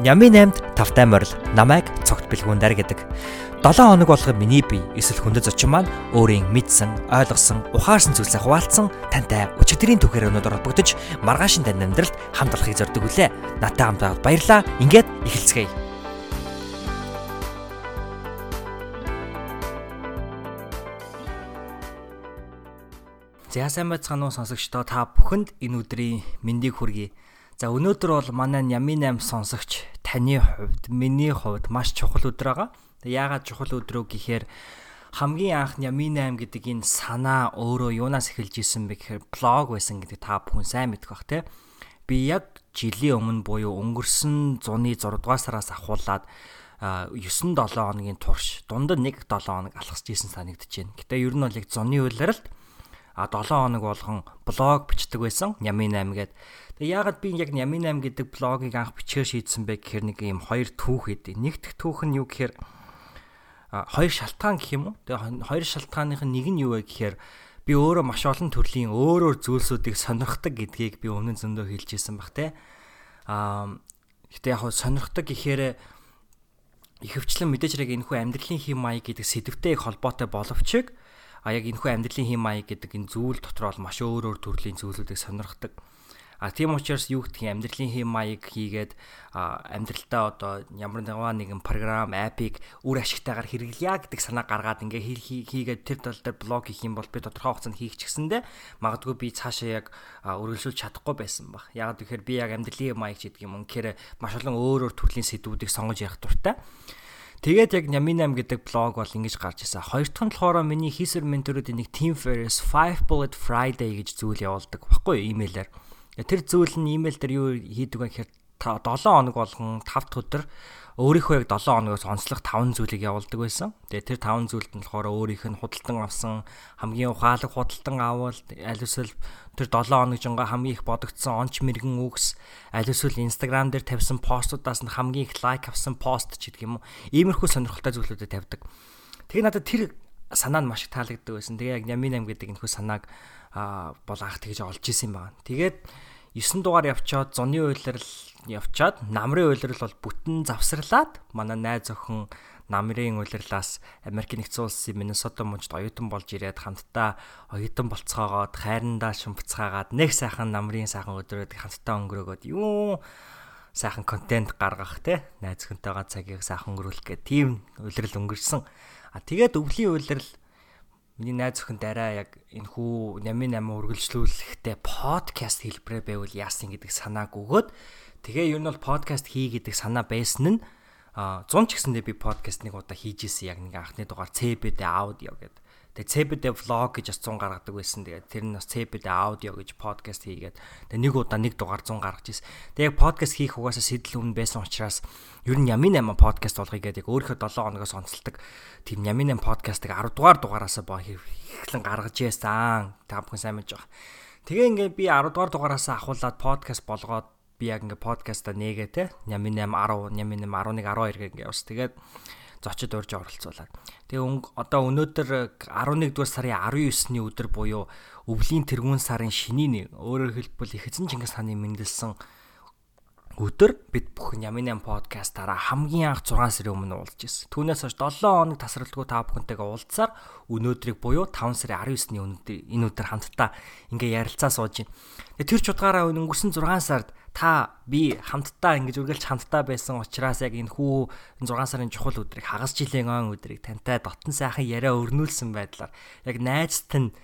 Нями 8-д тавтай морил намайг цогт бэлгүүндэр гэдэг. 7 хоног болгоо миний бие эсвэл хүндэт зочин маань өөрийн мэдсэн, ойлгосон, ухаарсан зүйлсээ хуваалцсан тантай өчигдрийн түүхээр өнөдөр холбогдож маргаашин тань амьдралд хамт олохыг зорддог үлээ. Натай хамт байгаад баярлаа. Ингээд эхэлцгээе. За сайн байцгаана уу сонсогчдоо та бүхэнд энэ өдрийн мэндийг хүргэе. За өнөөдөр бол манай Ями 8 сонсогч таны хувьд, миний хувьд маш чухал өдөр байгаа. Яагаад чухал өдрөө гэхээр хамгийн анх Ями 8 гэдэг энэ санаа өөрөө юунаас эхэлж исэн бэ гэхээр блог байсан гэдэг та бүхэн сайн мэдэх бах те. Би яг жилийн өмнө буюу өнгөрсөн зуны 6 дугаар сараас ахуулаад 9 7 хоногийн турш дундад 1 7 хоног алхасж исэн санагдаж байна. Гэтэ ер нь бол яг зуны үйлрэлт а 7 хоног болгон блог бичдэг байсан. Ями 8 гэдэг Тэгээ яагаад би яг Ями 8 гэдэг блогийг анх бичгээр шийдсэн бэ гэхээр нэг юм хоёр түүх хэдэ. Нэг дэх түүх нь юу гэхээр хоёр шалтгаан гэх юм уу? Тэгээ хоёр шалтгааных нь нэг нь юу вэ гэхээр би өөрөө маш олон төрлийн өөр өөр зүйлсүүдийг сонирхдаг гэдгийг би өмнө зөндөө хэлж ирсэн баг те. Аа гэтээ яг сонирхдаг гэхээр ихэвчлэн мэдээж хэрэг энэхүү амьдралын хэм маяг гэдэг сэдвтэй холбоотой боловч а яг энэхүү амьдралын хэм маяг гэдэг энэ зүйл дотор бол маш өөр өөр төрлийн зүйлүүдийг сонирхдаг. А тийм учраас юу гэх юм амьдралын хэм маяг хийгээд амьдралдаа одоо ямар нэгэн програм, апыг үр ашигтайгаар хэрэглэе гэдэг санаа гаргаад ингээ хийгээд тэр тал дээр блог хийх юм бол би тодорхой хугацаанд хийх ч гэсэндэ магадгүй би цаашаа яг үргэлжлүүлж чадахгүй байсан баг. Яг тэгэхээр би яг амьдралын маяг гэдэг юм үнэхээр маш олон өөр өөр төрлийн сэдвүүдийг сонгож ярих дуртай. Тэгээд яг Няминам гэдэг блог бол ингэж гарч ирсэн. Хоёр дахь нь болохоор миний хийсэр менторуудын нэг Team Ferris 5 Bullet Friday гэж зүйл явуулдаг баггүй имэйлээр. Тэр зүйл нь имэйл дээр юу хийдэг вэ гэхээр 7 хоног болгон 5 дахь өдөр өөрийнхөө яг 7 хоногоос онцлог 5 зүйлийг явуулдаг байсан. Тэгээ тэр 5 зүйлд нь болохоор өөрийнх нь худалдан авсан хамгийн ухаалаг худалдан авал аль эсвэл тэр 7 хоног жингаа хамгийн их бодогдсон онч мэрэгэн үгс аль эсвэл Instagram дээр тавьсан постуудаас нь хамгийн их лайк авсан пост ч гэдэг юм уу. Иймэрхүү сонирхолтой зүйлүүдэд тавьдаг. Тэгээ надад тэр санаа нь маш их таалагддаг байсан. Тэгээ яг Ями 8 гэдэг энэхүү санааг а бол анх тэгж олж исэн юм байна. Тэгээд 9 дугаар явчаад зуны уйлрал явчаад намрын уйлрал бол бүтэн завсарлаад манай найз охин намрын уйлрлаас Америк нэгдсэн улсын Миннесота мужид оюутан болж ирээд хамтдаа оюутан болцоогоод хайрандаа шимпцгаагаад нэг сайхан намрын сайхан өдрөөд хамтдаа өнгөрөөгөөд юу сайхан контент гаргах те найз охинтойгоо цагийг сайхан өнгөрүүлэх гэх тийм уйлрал өнгөрсөн. А тэгээд өвлийн уйлрал Миний найз охин дараа яг энэ хүү 88 үргэлжлүүлэхдээ подкаст хэлбэрээр байвал яасан гэдэг санааг өгөөд тэгээ ер нь бол подкаст хий гэдэг санаа байсан нь а 100 ч гэсэндээ би подкаст нэг удаа хийж исэн яг нэг анхны дугаар CBD аудио гэдэг Тэгээ CBD vlog гэж бас 100 гаргадаг байсан. Тэгээ тэр нь бас CBD аудио гэж подкаст хийгээд тэгээ нэг удаа нэг дугаар 100 гаргаж ирсэн. Тэгээ подкаст хийх угаасаа сэтэл өмнө байсан учраас ер нь Ямин 8 подкаст болгоё гэдэг өөрийнхөө 7 хоногоос онцолдог тийм Ямин 8 подкастыг 10 дугаар дугаараасаа боо эхлэн гаргаж яасан. Та бүхэн сайн мэдж байгаа. Тэгээ ингээд би 10 дугаар дугаараасаа ахуулаад подкаст болгоод би яг ингээд подкаста нээгээ те Ямин 8 10 Ямин 8 11 12 гэх ингээд ус. Тэгээд зочид урьж оролцуулаад. Тэгээ одоо өнөөдөр 11 дугаар сарын 19-ний өдөр буюу өвлийн тэргүүн сарын шинийн өөрөөр хэлбэл их эзэн Чингис хааны мэндэлсэн өдөр бид бүхэн Ямин подкастаараа хамгийн анх 6 сарын өмнө уулзж ирсэн. Түүнээс хойш 7 хоног тасралтгүй та бүхэнтэйгээ уулзсаар өнөөдрийг буюу 5 сарын 19-ний өнөөдөр энэ өдөр хамтдаа ингээ ярилцаа сууж байна. Тэр чудгаараа өнгөрсөн 6 сард та би хамтдаа ингэж үргэлж хамтдаа байсан учраас яг энэ хүү 6 сарын чухал өдрийг хагас жилийн он өдрийг тантай дотн сайхан яриа өрнүүлсэн байдлаар яг найзт нь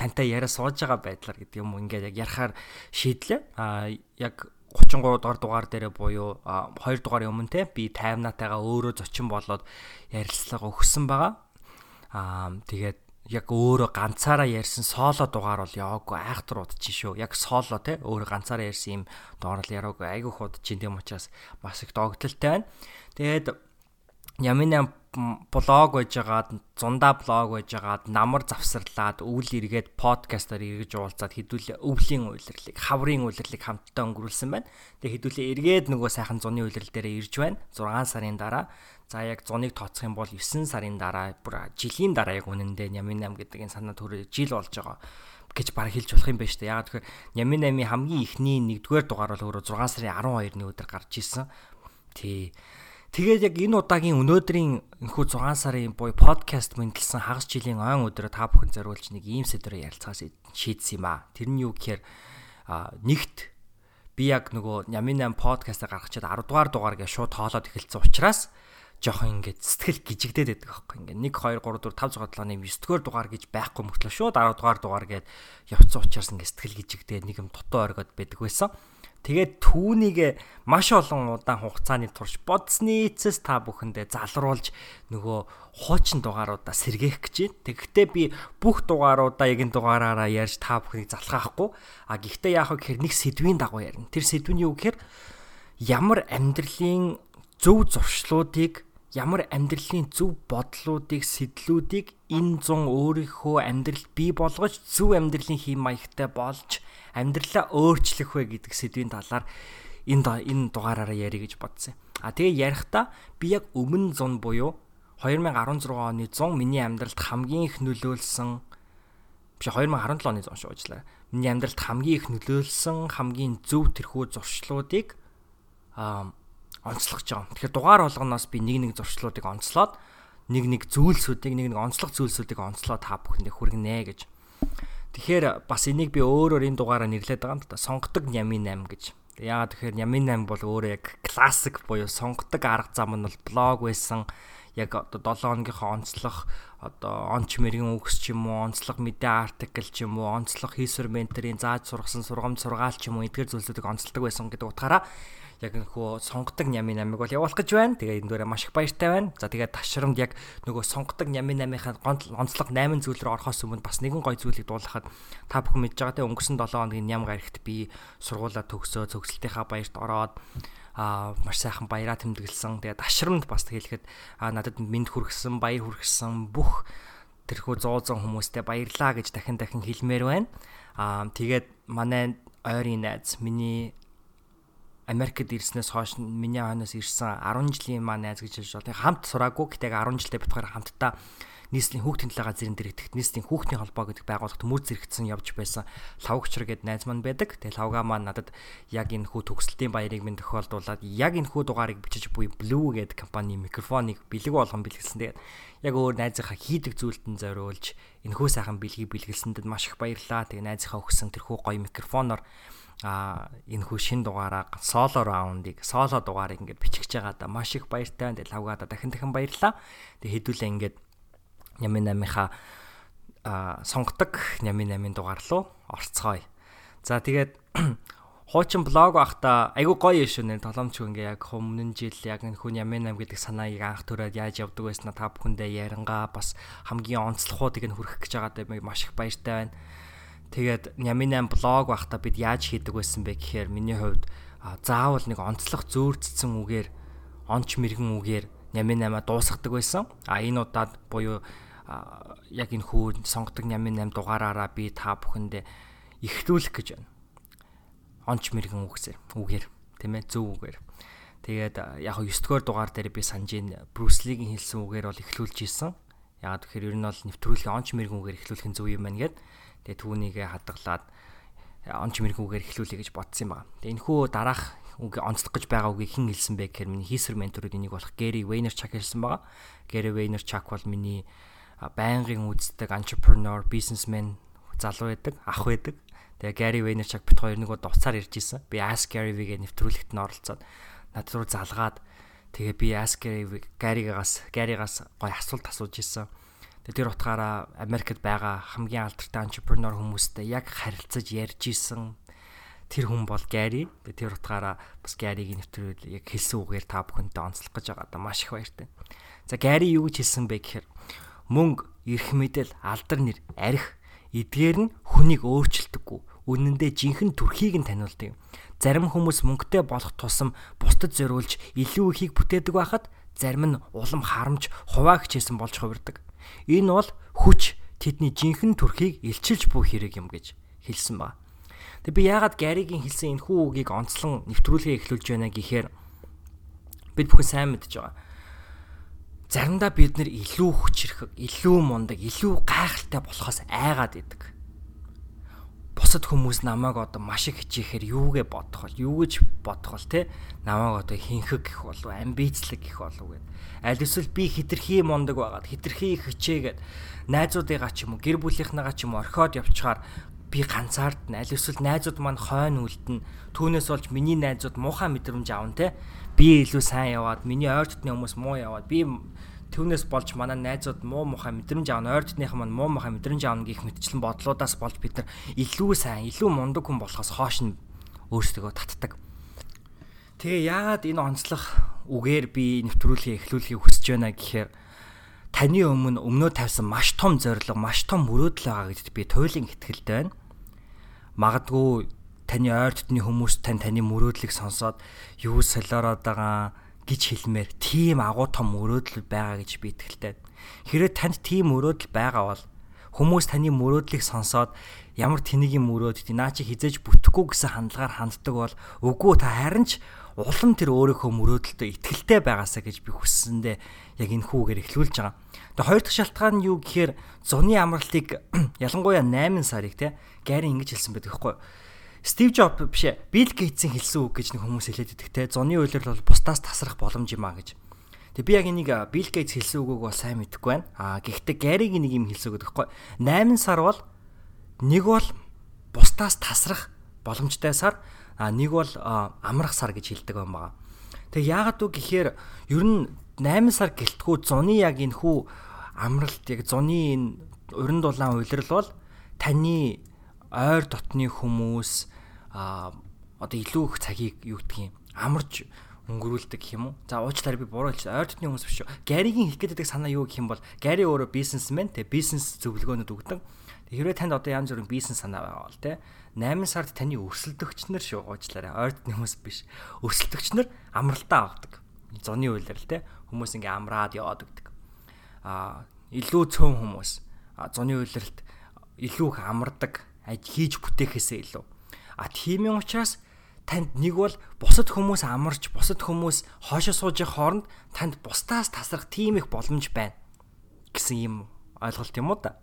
тантай яриа сууж байгаа байдлаар гэдэг юм ингээд яг ярахаар шийдлээ. А яг 33 дугаар дугаар дээр буюу 2 дугаарын өмнө те би таймнатайгаа өөрөө зочин болоод ярилцлага өгсөн байгаа. Аа тэгээд яг өөрөө ганцаараа ярьсан соло дугаар бол яваагүй айхтар удчих шүү. Яг соло те өөрөө ганцаараа ярьсан юм дугаар л яраагүй айгүй худчих тийм учраас бас их догтлолтой байна. Тэгээд Ямин блог байжгаад зундаа блог байжгаад намар завсарлаад өвл эргээд подкастаар эргэж уулзаад хэдүүлээ өвлийн үйлрлийг хаврын үйлрлийг хамтдаа өнгөрүүлсэн байна. Тэгээ хэдүүлээ эргээд нөгөө сайхан зуны үйлрэл дээр ирж байна. 6 сарын дараа. За яг зуныг тооцох юм бол 9 сарын дараа бүр жилийн дараа яг үнэндээ Нямин 8 гэдэг энэ санаа төрөө жил болж байгаа гэж баг хэлж болох юм байна шүү дээ. Яг тэгэхээр Нямин 8-ийн хамгийн ихний 1-р дугаар бол өөрөө 6 сарын 12-ны өдөр гарч ирсэн Тий. Тэгээд яг энэ удаагийн өнөөдрийн энэхүү 6 сарын буюу подкаст мэндэлсэн хагас жилийн ойн өдрөө та бүхэн зориулж нэг ийм сэдвээр ярилцахаас шийдсэн юм аа. Тэр нь юу гэхээр нэгт би яг нөгөө Нямин 8 подкастаа гаргачаад 10 дугаар дугаар гэж шууд тоолоод эхэлсэн учраас жоохон ингээд сэтгэл гжигдээд байдаг аахгүй ингээд 1 2 3 4 5 6 7 8 9 дугаар дугаар гэж байхгүй мөртлөө шууд 10 дугаар дугаар гээд явцсан учраас ингээд сэтгэл гжигдээд нэг юм дутуу оргиод байдаг байсан. Тэгээд түүнийг маш олон удаан хугацааны турш бодсны эцэс та бүхэндээ залруулж нөгөө хуучин дугааруудаа сэргээх гэж байна. Тэгэхдээ би бүх дугааруудаа яг энэ дугаараараа ярьж та бүхнийг залхаахгүй. А гэхдээ яах вэ гэхээр нэг сэдвийн дагуу ярина. Тэр сэдв нь юу гэхээр ямар амьдралын зөв зуршлуудыг ямар амьдралын зөв бодлуудыг сэтлүүдийг энэ зун өөрийнхөө амьдрал бий болгож зөв амьдралын хэм маягтай болж амьдралаа өөрчлөх вэ гэдэг сэдвийн талаар энэ энэ дугаараараа ярих гэж бодсон. А тэгээ ярихдаа би яг өмнө зун буюу 2016 оны 100 миний амьдралд хамгийн их нөлөөлсөн биш 2017 оны 100 шүү уучлаарай. Миний амьдралд хамгийн их нөлөөлсөн хамгийн зөв тэрхүү зуршлуудыг аа онцлогч байгаа. Тэгэхээр дугаар болгоноос би нэг нэг зуршлуудыг онцлоод нэг нэг зүйлсүүдийг нэг нэг онцлог зүйлсүүдийг онцлоод та бүхэндээ хүргэнэ гэж. Тэгэхээр бас энийг би өөрөөр энэ дугаараа нэрлээд байгаа юм да. Сонгодог Нямин 8 гэж. Яагаад тэгэхээр Нямин 8 бол өөрөө яг классик буюу сонгодог арга зам нь бол блог байсан. Яг одоо 7 хоногийнхоо онцлог одоо онч мэрэгэн үгс ч юм уу, онцлог мэдээ артикл ч юм уу, онцлог хийсвэр менторийн зааж сургасан сургамж сургаал ч юм уу эдгээр зүйлсүүдийг онцлдог байсан гэдэг утгаараа яг нөхөө сонгодог нями намиг бол явуулах гэж байна. Тэгээ энэ дээрээ маш их баяртай байна. За тэгээ ташрамд яг нөгөө сонгодог нями намийнхаа онцлог 8 зүйл рүү орохоос өмнө бас нэгэн гой зүйлийг дуулгахад та бүхэн мэдж байгаа те өнгөрсөн 7 хоногийн ням гарагт би сургуулаа төгсөө цогцлтынхаа баярт ороод а маш сайхан баяраа тэмдэглэсэн. Тэгээд ташрамд бас хэлэхэд а надад мэд хүргэсэн, баяр хүргэсэн бүх тэрхүү 100 хүмүүстэй баярлаа гэж дахин дахин хэлмээр байна. Аа тэгээд манай ойрын найз миний Америкт ирснээс хойш миний хойноос ирсэн 10 жилийн маа найз гэж хэлж байна. Хамт сураагүй гэтээ 10 жилдээ битгаар хамтдаа нийслэлийн хүүхдийн талаа газрын дэрэгдэхт нийслэлийн хүүхдийн холбоо гэдэг байгууллагт мөр зэрэгцсэн явж байсан лавгчр гэдэг найз маань байдаг. Тэгээ лавга маань надад яг энэ хүү төгсөлтийн баярыг минь тохиолдуулаад яг энэ хүү дугаарыг бичиж буй Blue гэдэг компани микрофоныг бэлэг болгон бэлгэлсэн. Тэгээд яг өөр найзынхаа хийдэг зүйлтэн зориулж энэ хүү сайхан бэлгийг бэлгэлсэндээ маш их баярлалаа. Тэгээ найзынхаа өгсөн тэр хүү гоё микрофоноор а энэ хүү шин дугаараа соло раундыг соло дугаарыг ингээд бичиж байгаа да маш их баяртай. Тэгээ лавгада дахин дахин баярлаа. Тэгээ хэдүүлээ ингээд Нямын 8-ынхаа а сонгодог Нямын 8-ын дугаар руу орцгоё. За тэгээд хуучин блог ахта айгу гоё шүү нэр толомч ингээ яг өмнө жил яг энэ хүн Ямын 8 гэдэг санааг анх төрөөд яаж явдаг байснаа та бүхэндээ яриангаа бас хамгийн онцлогуудыг нь хүргэх гэж байгаадаа маш их баяртай байна. Тэгээд Нямин 8 блог байхдаа бид яаж хийдэг байсан бэ гэхээр миний хувьд заавал нэг онцлог зөөрцсөн үгээр онч мэрэгэн үгээр Нямин 8-а дуусгадаг байсан. А энэ удаад буюу яг энэ хүү сонгодог Нямин 8 дугаараараа би та бүхэндээ ихлүүлэх гэж байна. Онч мэрэгэн үгсээр үгээр тийм ээ зөв үгээр. Тэгээд яг 9 дугаар дугаар дээр би санджийн Брюслигийн хэлсэн үгээр бол ихлүүлж исэн. Яг тэгэхээр ер нь бол нэвтрүүлгийн онч мэрэгэн үгээр ихлүүлэх нь зөв юм байна гэдэг Тэгээ түүнийгээ хадгалаад онч мэрхүүгээр эхлүүлэе гэж бодсон юм байна. Тэгээ энэхүү дараах үг онцлох гэж байгаа үгийг хэн хэлсэн бэ гэхээр миний хийсэр менторууд энийг болох Гэри Вейнерчак хэлсэн байгаа. Гэри Вейнерчак бол миний байнгын үздэг entrepreneur, businessman залуу байдаг, ах байдаг. Тэгээ Гэри Вейнерчак бит хоёр нөгөө дуцаар ирж исэн. Би Ask Gary V-гээ нэвтрүүлэгт нь оролцоод над руу залгаад тэгээ би Ask Gary Gary-гаас Gary-гаас гоё асуулт асууж исэн. Тэр утгаараа Америкт байгаа хамгийн алдартай entrepreneur хүмүүстэй яг харилцаж ярьж исэн тэр хүн бол Гэри. Тэр утгаараа бас Гэригийн нэвтрүүл яг хэлсэн үгээр та бүхэнтэй онцлох гэж байгаа да маш их баяртай. За Гэри юу гэж хэлсэн бэ гэхээр мөнгө, эрх мэдэл, алдар нэр, арх эдгээр нь хүнийг өөрчилдөггүй. Үнэндээ жинхэнэ төрхийг нь таниулдаг. Зарим хүмүүс мөнгөтэй болох тусам бусдад зориулж илүү ихийг бүтээдэг байхад зарим нь улам харамж хуваагч хийсэн болж хувирдаг. Энэ бол хүч тэдний жинхэнэ төрхийг илчилж буй хэрэг юм гэж хэлсэн ба. Тэг би яагаад Гаригийн хэлсэн энэ хүү үгийг онцлон нэвтрүүлгээ эхлүүлж байна гэхээр бид бүхэн сайн мэдж байгаа. Заримдаа бид нэр илүү хүчрэхэг, илүү мундаг, илүү гайхалтай болохоос айгаад идэг. Бусад хүмүүс намайг одоо маш их хичээхээр юугээ бодох бол юу гэж бодох бол те намайг одоо хинхэг гэх болов амбицлэг гэх болов гэд. Аль эсвэл би хитрхи мундаг байгаад хитрхи хичээгээд найзуудыгаа ч юм уу гэр бүлийнхнээгаа ч юм уу орхиод явчихаар би ганцаард нь аль эсвэл найзууд маань хойно үлдэн түүнээс болж миний найзууд муухай мэдрэмж авна те би илүү сайн яваад миний ойр дотны хүмүүс муу яваад би Түүнээс болж манай найзууд муу мухай мэдрэмж аавна, ойр дотных маань муу мухай мэдрэмж аавна гэх мэтчлэн бодлуудаас болж бид нар илүү сайн, илүү мундаг хүн болохоос хоош нь өөрсдөө татдаг. Тэгээ яагаад энэ онцлог үгээр би нэвтрүүлгийг эхлүүлэхийг хүсэж байна гэхээр таны өмнө өмнөө тавьсан маш том зорилго, маш том мөрөөдөл байгаа гэдэгт би туйлын ихтгэлтэй байна. Магадгүй таны ойр дотны хүмүүс тань таны мөрөөдлийг сонсоод юу солиороод байгаа гэж хэлмээр тийм агуу том мөрөөдөл байгаа гэж би итгэлтэй. Хэрэг танд тийм мөрөөдөл байгаа бол хүмүүс таны мөрөөдлийг сонсоод ямар тэнийгийн мөрөөд наа чи хизээж бүтэхгүй гэсэн хандлагаар ханддаг бол үгүй та харин ч улам тэр өөрийнхөө мөрөөдөлтөд итгэлтэй байгаасаа гэж би хүссэндээ яг энэ хүүгээр эхлүүлж байгаа. Тэгээ хоёр дахь шалтгаан нь юу гэхээр зуны амралтыг ялангуяа 8 сарыг те гайрын ингэж хэлсэн байдаг байхгүй юу? Стив Джоб биш ээ. Билл Гейтсийн хэлсэн үг гэж нэг хүмүүс хэлээд идэх те. Зуны үйлрэл бол бусдаас тасрах боломж юм а гэж. Тэг би яг энийг Билл Гейтс хэлсэн үгөг бол сайн мэдэхгүй байна. Аа гэхдээ Гаригийн нэг юм хэлсэн үг гэхгүй. 8 сар бол нэг бол бусдаас тасрах боломжтой сар, а нэг бол амрах сар гэж хэлдэг юм байна. Тэг яагаад үг гэхээр ер нь 8 сар гэлтгүү зуны яг энэ хүү амралт яг зуны энэ уран дулаан үйлрэл бол таны ойр дотны хүмүүс а одоо илүү их цагийг юу гэдгийг амарч өнгөрүүлдэг юм уу. За уучлаарай би буруу хэлсэн. Ойр дотны хүмүүс биш шүү. Гаригийн хэлэх гэдэг санаа юу гэх юм бол Гари өөрөө бизнесмен те бизнес зөвлөгөөнүүд өгдөг. Хэрвээ танд одоо янз бүрийн бизнес санаа байгаа бол те 8 сард таны өрсөлдөгч нар шүү уучлаарай. Ойр дотны хүмүүс биш. Өрсөлдөгч нар амралтаа авдаг. Зуны үйлрэл те хүмүүс ингээ амраад яваад өгдөг. А илүү цөөн хүмүүс зуны үйлрэлт илүү их амардаг хийж бүтээхээсээ илүү. А тиймийн учраас танд нэг бол бусад хүмүүс амарч бусад хүмүүс хоошоо сууж хооронд танд бусдаас тасрах тийм их боломж байна гэсэн юм ойлголт юм уу да.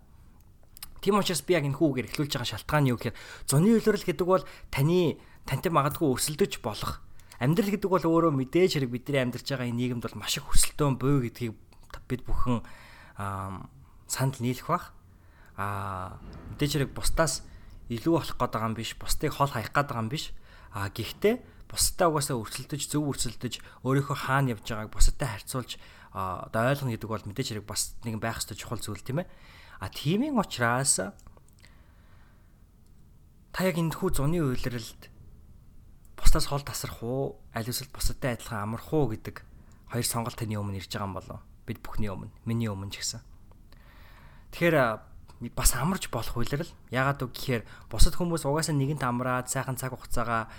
Тийм учраас би яг энэ хүүгээр эхлүүлж байгаа шалтгаан юу гэхээр зуны үйлрэл гэдэг бол таны тантай магадгүй өрсөлдөж болох амьдрал гэдэг бол өөрөө мэдээж хэрэг бидний амьдарч байгаа энэ нийгэмд бол маш их өрсөлдөөн буй гэдгийг бид бүхэн санал нийлэх бах. Аа мэдээж хэрэг бусдаас илүү болох гээд байгаа юм биш, бусдыг хол хаях гээд байгаа юм биш. А гэхдээ бусдаа угаасаа өрсөлдөж, зөв өрсөлдөж, өөрийнхөө хаана явж байгааг бусадтай харьцуулж одоо ойлгоно гэдэг бол мэдээж хэрэг бас нэг байх ёстой чухал зүйл тийм ээ. А тиймийн учраас та яг энэ хүү зуны үйлрэлд бусдаас хол тасрах уу, аль эсвэл бусадтай адилхан амарх уу гэдэг хоёр сонголт таны өмнө ирж байгаа юм болов. Бид бүхний өмнө, миний өмнө ч гэсэн. Тэгэхээр бас амарч болох үйлрэл. Ягаад үг гэхээр бусад хүмүүс угаасаа нэгэнт амраад сайхан цаг хугацаагаа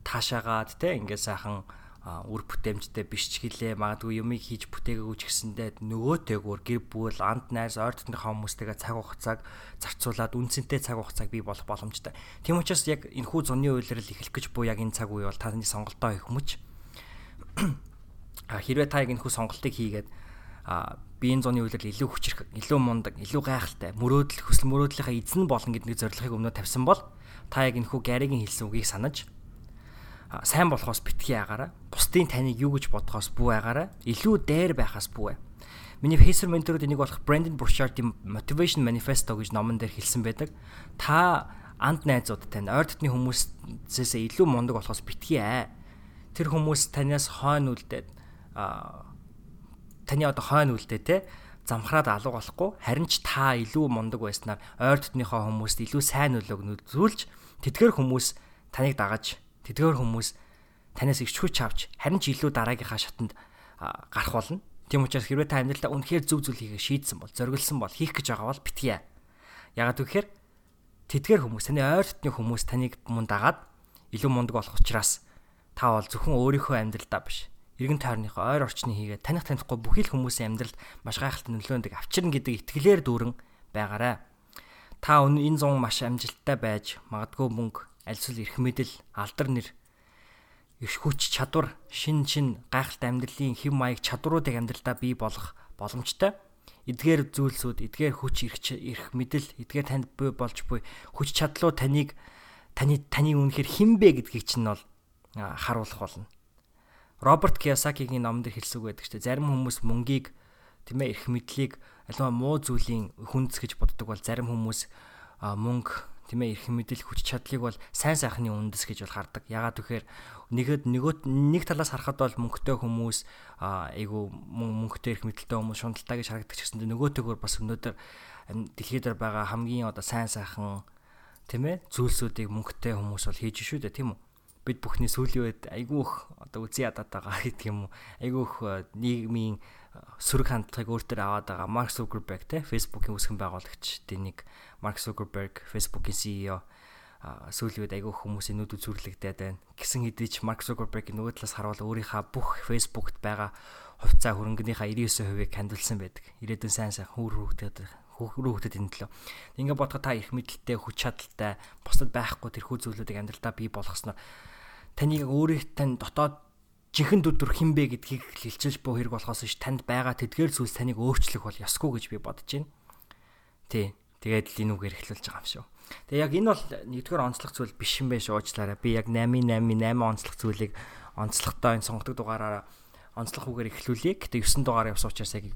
таашаагаад те ингээд сайхан үр бүтээмжтэй биш ч гэлээ магадгүй юмыг хийж бүтээгээгүй ч гэсэндээ нөгөөтэйгүр гэр бүл анд найз ойр дотныхоо хүмүүстэйгээ цаг хугацааг зарцуулаад үнцэнтэй цаг хугацааг бий болох боломжтой. Тийм учраас яг энэ хүү зуны үйлрэл эхлэх гэж буу яг энэ цаг үе бол таны сонголтоо их хүмж. А хэрвээ та яг энэ хүү сонголтыг хийгээд биеийн зуны үйлрэл илүү хүчрэх, илүү мундаг, илүү гайхалтай, мөрөөдөл хүсэл мөрөөдлийнхаа эзэн болно гэдэг зорилгыг өмнө тавьсан бол та яг энэхүү Гаригийн хэлсэн үгийг санаж сайн болохоос битгий агаараа, бусдын таныг юу гэж бодохоос бүү агаараа, илүү дээр байхаас бүү. Миний Pacer менторууд энийг болох Brandon Burchard-ийн Motivation Manifesto гэж номон дээр хэлсэн байдаг. Та анд найзууд тань ойр дотны хүмүүсээс илүү мундаг болохоос битгий аа. Тэр хүмүүс танаас хойно үлдээд а таны одоо хойно үлдээ те замхраад алга болохгүй харин ч та илүү мундаг байснаар ойр дотныхоо хүмүүст илүү сайн нөлөөг нөлөөлж тэдгээр хүмүүс таныг дагаж тэдгээр хүмүүс танаас их хүч авч харин ч илүү дараагийнхаа шатанд гарах болно. Тийм учраас хэрвээ та амьдралдаа үнэхээр зөв зүйл хийхээ шийдсэн бол зориулсан бол хийх гэж байгаа бол битгий. Ягаад гэвэл тэдгээр хүмүүс таны ойр дотны хүмүүс таныг мун дагаад илүү мундаг болох учраас та бол зөвхөн өөрийнхөө амьдралдаа биш иргэн тойрныхоо ойр орчны хийгээд таних танихгүй бүхий л хүмүүсийн амьдралд маш гайхалтай нөлөөндөг авчирна гэдэг итгэлээр дүүрэн байгаарай. Та энэ зун маш амжилттай байж магадгүй мөнгө, альсвал эрх мэдэл, алдар нэр их хүч чадвар, шин шин гайхалтай амьдралын хэв маяг чадваруудыг амьдралдаа бий болгох боломжтой. эдгээр зүйлсүүд, эдгээр хүч ирэх мэдэл, эдгээр танд буй болж буй хүч чадлуу таныг таны таны үнэхээр хинбэ гэдгийг чинь бол харуулах болно. Роберт Кiyosaki-гийн номон дээр хэлсэг байдаг ч зарим хүмүүс мөнгийг тийм ээ эрх мэдлийг аливаа муу зүйлийн хүндэс гэж боддог бол зарим хүмүүс мөнгө тийм ээ эрх мэдэл хүч чадлыг бол сайн сайхны үндэс гэж бол хардаг. Ягаад гэхээр нэгэд нөгөөт нэг талаас харахад бол мөнгөтэй хүмүүс айгу мөнгөтэй эрх мэдэлтэй хүмүүс шундалтай гэж харагддаг ч гэсэн нөгөөтэйгөр бас өнөөдөр дэлхийд байгаа хамгийн одоо сайн сайхан тийм ээ зүйлсүүдийг мөнгөтэй хүмүүс бол хийж шүү дээ тийм үү бид бүхний сүүлийн үед айгүй их одоо үзий ядаад байгаа гэдэг юм уу айгүй их нийгмийн сөрөг хандлагыг өөр төр аваад байгаа Марк Зукерберг те Facebook-ийн үүсгэн байгуулагчдын нэг Марк Зукерберг Facebook-ийн CEO сүүлийн үед айгүй хүмүүсийн нүд үзүрлэгдээд байна. Гисэн хэдий ч Марк Зукерберг нөгөө талаас харуул өөрийнхөө бүх Facebook-т байгаа хувьцаа хөрөнгөнийхөө 99%-ийг хандвалсан байдаг. Ирээдүйн сайн сайн хүүр хүүхдэд хүүхдэд энэ төлөө. Ингээ бодоход та их мэдлэлтэй, хүч чадалтай, бусдад байхгүй тэрхүү зүйлүүдийг амьдралдаа бий болгосноор таныг өөрийн тань дотоод жинхэнэ дүр хинбэ гэдгийг хэлчихэж буй хэрэг болохоос ш танд байгаа тэдгээр зүйлс таныг өөрчлөх бол ёсгүй гэж би бодож байна. Тий. Тэгээд л энэ үгээр эхлүүлж байгаа юм шүү. Тэгээ яг энэ бол нэгдүгээр онцлог зүйл биш юм биш уучлаарай. Би яг 888 8 онцлог зүйлийг онцлогтой энэ сонгодог дугаараараа онцлог үгээр эхлүүлье. Гэтэ 9 дугаар явсан учраас яг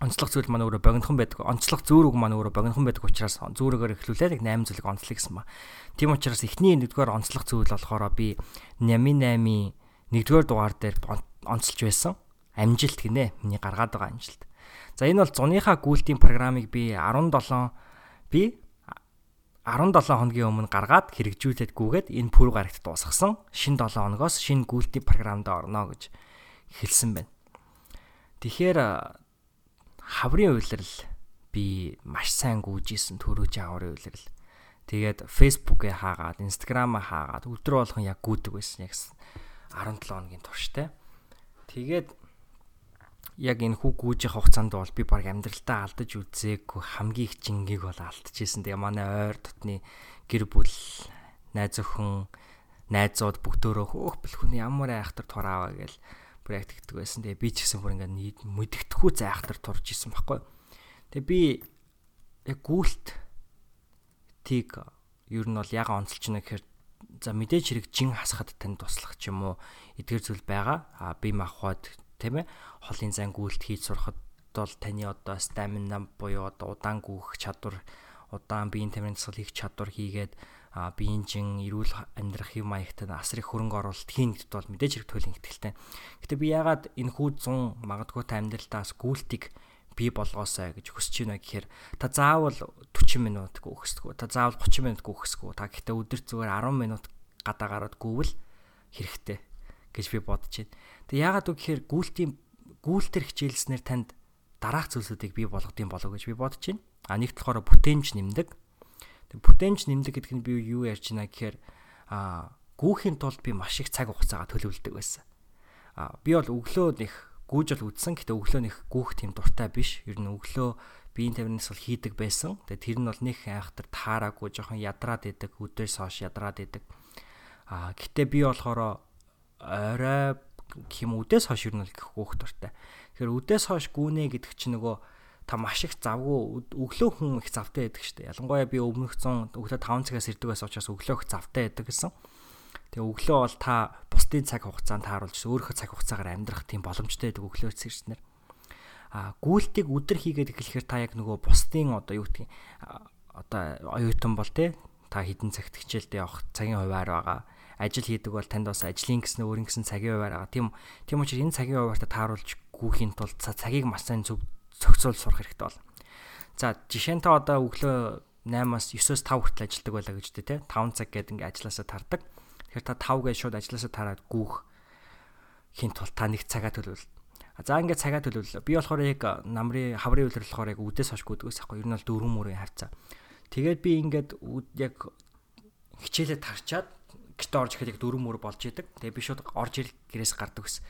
онцлог зүйл маань өөрөө богинохон байдаг. Онцлог зүүр үг маань өөрөө богинохон байдаг учраас зүүрөөр эхлүүлээд яг 8 зүйлийг онцлог гэсэн ба. Тийм учраас эхний нэгдүгээр онцлог зүйл болохоор би 88 нэгдүгээр дугаар дээр онцлж байсан. Амжилт гинэ. Миний гаргаад байгаа амжилт. За энэ бол зуныхаа гүйлтийн программыг би 17 би 17 хоногийн өмнө гаргаад хэрэгжүүлээд гүгээд энэ пүр гарагт дуусгасан. Шин 7 хоногоос шинэ гүйлтийн програмд орно гэж хэлсэн байна. Тэгэхээр хаврын үйлрэл би маш сайн гүйжсэн төрөөж хаврын үйлрэл. Тэгээд Facebook-ээ хаагаад, Instagram-аа хаагаад өдрө болгон яг гүйдэг байсан. Яг 17 хоногийн турштай. Тэгээд яг энэ хүү гүйжих хугацаанд бол би баг амьдралтаа алдаж үзээгүй хамгийн их жингийг бол алдчихсэн. Тэгээ манай ойр дотны гэр бүл найз өхөн найзууд бүгдөө хөөх бэлхэн ямар айхтар турааваа гээл тэгдэг байсан. Тэгээ би ч гэсэн бүр ингээд мэдгэдэхгүй зайхтар турж исэн байхгүй. Тэгээ би яг гүйлт тийг ер нь бол яг онцолж байна гэхээр за мэдээж хэрэг жин хасахад тань туслах ч юм уу эдгээр зүйл байгаа. А би махбод тийм ээ холын зан гүйлт хийж сурахад бол таны одоо стамина буюу одоо удаан гүөх чадвар удаан биеийн тамирын дасгал хийх чадвар хийгээд биеийн жин эрүүл амьдрах юм маягт асрыг хөрөнгө оруулалт хийн гэдэгт бол мэдээж хэрэг туйлын ихтэлтэй. Гэтэ би яагаад энэ хүү 100 магадгүй та амьдралдаас гүйлтийг бий болгоосай гэж хүсэж байна гэхээр та заавал 40 минут гүөхсдэггүй. Та заавал 30 минут гүөхсдэггүй. Та гэхдээ өдөр зүгээр 10 минут гадаа гараад гүвэл хэрэгтэй гэж би бодож байна. Тэг яагаад үг гэхээр гүйлтийн гүйлтэр хичээлснээр танд дараах зүйлсүүдийг бий болгодсон болов гэж би бодож байна. А нэгт болохоор бүтээмж нэмдэг. Тэг бүтээмж нэмдэг гэдэг нь би юу ярьж байна гэхээр а гүүхийн тулд би маш их цаг хугацаагаа төлөвлөдөг байсан. А би бол өглөө нэг гүүж бол үдсэн гэхдээ өглөө нэг гүүх тийм дуртай биш. Ер нь өглөө биеийн тамирнаас бол хийдэг байсан. Тэгээ тэр нь бол нэг айхтар таараагүй жоохон ядраад идэг, өдөөс хойш ядраад идэг. А гэтээ би болохоор орой хэм үдээс хойш ер нь гүүх дуртай. Тэгэхээр үдээс хойш гүнэ гэдэг чинь нөгөө та маш их завгүй өглөө хүн их завтай байдаг шүү дээ. Ялангуяа би өмнөх 100 өглөө 5 цагаас ирдэг байсан учраас өглөө их завтай байдаг гэсэн. Тэгээ өглөө бол та бусдын цаг хугацаанд тааруулж өөрийнхөө цаг хугацаагаар амьдрах тийм боломжтой байдаг өглөө зэрэгснэр. А гүйлтийг өдөр хийгээд эхлэхээр та яг нөгөө бусдын одоо юу гэдгийг одоо оюутан бол те та хідэн цагт хичээлдээ явах цагийн хуваар байгаа ажил хийдэг бол танд бас ажлын гэсэн өөрийн гэсэн цагийн хуваар байгаа. Тийм тийм учраас энэ цагийн хуваарт тааруулж гүүхийн тулд цагийг маш сайн зөв зохицуул сурах хэрэгтэй бол. За жишээ нь та одоо өглөө 8-аас 9-оос 5 хүртэл ажилладаг байлаа гэж дээ те 5 цаг гэдэг ингээ ажилласаа тардаг. Тэгэхээр та 5 гэж шууд ажилласаа тараад гүүх хин тул та нэг цагаа төлөвлөл. За ингээ цагаа төлөвлөлөө. Би болохоор яг намрын хаврын үйлрэл болохоор яг үдээс хойш гүдгээс ахгүй. Ер нь бол дөрвөн мөрийн хавцаа. Тэгээд би ингээд яг хичээлээ тарчаад гэрте орж ихэд яг дөрөв мөр болж идэг. Тэгээ би шууд орж ил гэрээс гардаг гэсэн.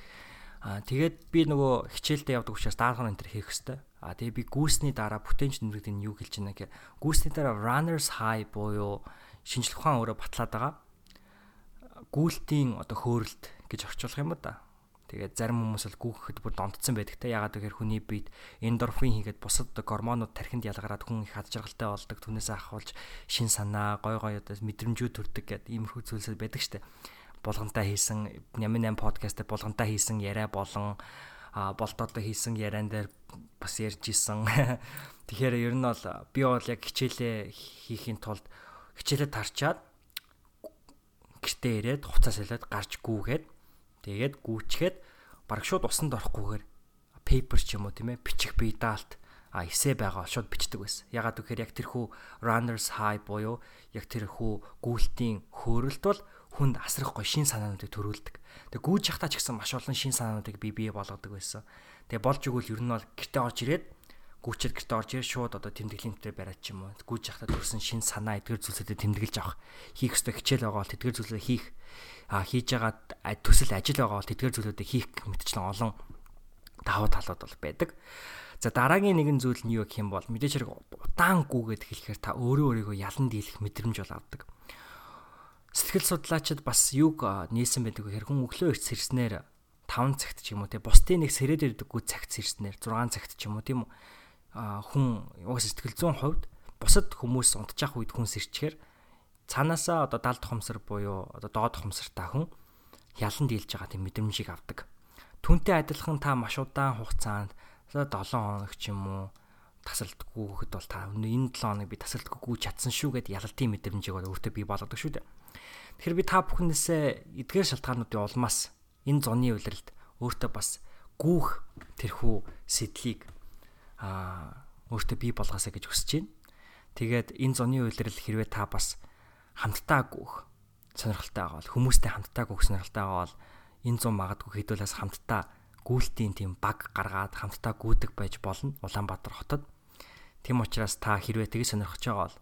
Аа тэгээд би нөгөө хичээлдээ явдаг учраас даалгавар энэ төр хийх хэвээр. Аа тэгээ би гүйсний дараа бүтээнч нэмрэгдэн юу хэлж байна гэхээр гүйсний дараа runners high буюу шинжлэх ухаан өөрөө батлаад байгаа. Гүйлтийн одоо хөөрөлт гэж орчуулах юм да. Тэгээд зарим хүмүүс бол гүүхэхэд бүр донтсон байдаг те. Ягаад гэхээр хүний биед эндорфин хийгээд бусад гормонууд тархинд ялгараад хүн их ад жаргалтай болдог. Түүнээс ахуулж шин санаа, гой гой одоо мэдрэмжүүд төрдөг гэдэг иймэрхүү зүйлсүүд байдаг штэ. Булгантай хийсэн Нямын 8 подкастт булгантай хийсэн яриа болон а болтоодоо хийсэн яриан дээр бас ярьж исэн. Тэгэхээр ер нь бол би бол яг хичээлээ хийхин тулд хичээлээ тарчаад гэртээ ирээд хуцаа солиод гарч гүүгээд тэгээд гүүчгээд бараг шууд усанд орохгүйгээр пейпер ч юм уу тийм ээ бичих бие даалт а эсэ байгаа шууд бичдэг байсан. Ягаад гэхээр яг тэрхүү runners high буюу яг тэрхүү гүйлтийн хөөрөлт бол хүнд асрах гой шин санаануудыг төрүүлдэг. Тэгээ гүйж явахтаа ч гэсэн маш олон шин санаануудыг бие бие болгодог байсан. Тэгээ болж игэл ер нь бол гэртээ орж ирээд гүйчэд гэртээ орж ирээд шууд одоо тэмдэглэлийн дээр бариад ч юм уу. Гүйж явахтаа төрсэн шин санаа эдгэр зүйлсүүдэд тэмдэглэж авах. Хийх ёстой хичээл байгаа бол тэдгэр зүйлсээ хийх. А хийж байгаа төсөл ажил байгаа бол тэдгэр зүйлүүдийг хийх мэтчлэн олон давуу талууд бол байдаг. За дараагийн нэгэн зүйл нь юу гэх юм бол мэдээж хэрэг удаан гүгээд хэлэхээр та өөрөө өөрийгөө ялан дийлэх мэдрэмж бол авдаг сэтгэл судлаачид бас юг нээсэн байдаг гэхээр хүн өглөө эрт сэрснээр 5 цагт ч юм уу те бусдын нэг сэрээд ирдэггүй цагт сэрснээр 6 цагт ч юм уу тийм хүн угсаа сэтгэл зүйн хувьд бусад хүмүүс унтчих үед хүн сэрчгээр цаанаасаа одоо далд хомсор буюу одоо доод хомсортай хүн ялан дийлж байгаа тийм мэдрэмжийг авдаг. Түүнтэй адилхан та маш удаан хугацаанд 7 хоног ч юм уу тасалдаггүй гэхэд бол та энэ 7 хоног би тасалдаггүй чадсан шүү гэд ялалтын мэдрэмжийг бол өөртөө бий болгодог шүү дээ. Тэгэхээр би та бүхнээсээ эдгээр шалтгаануудын улмаас энэ зуны үйлрэлд өөртөө бас гүүх тэрхүү сэтлийг аа өөртөө бий болгоосаа гэж хүсэж байна. Тэгээд энэ зуны үйлрэл хэрвээ та бас хамтдаа гүүх сонирхолтой байгаа бол хүмүүстэй хамтдаа гүүх сонирхолтой байгаа бол энэ зун магадгүй хэдүүлээс хамтдаа гүйлтийн тийм баг гаргаад хамтдаа гүйдэг байж болно Улаанбаатар хотод. Тэм учраас та хэрвээ тгий сонирхож байгаа бол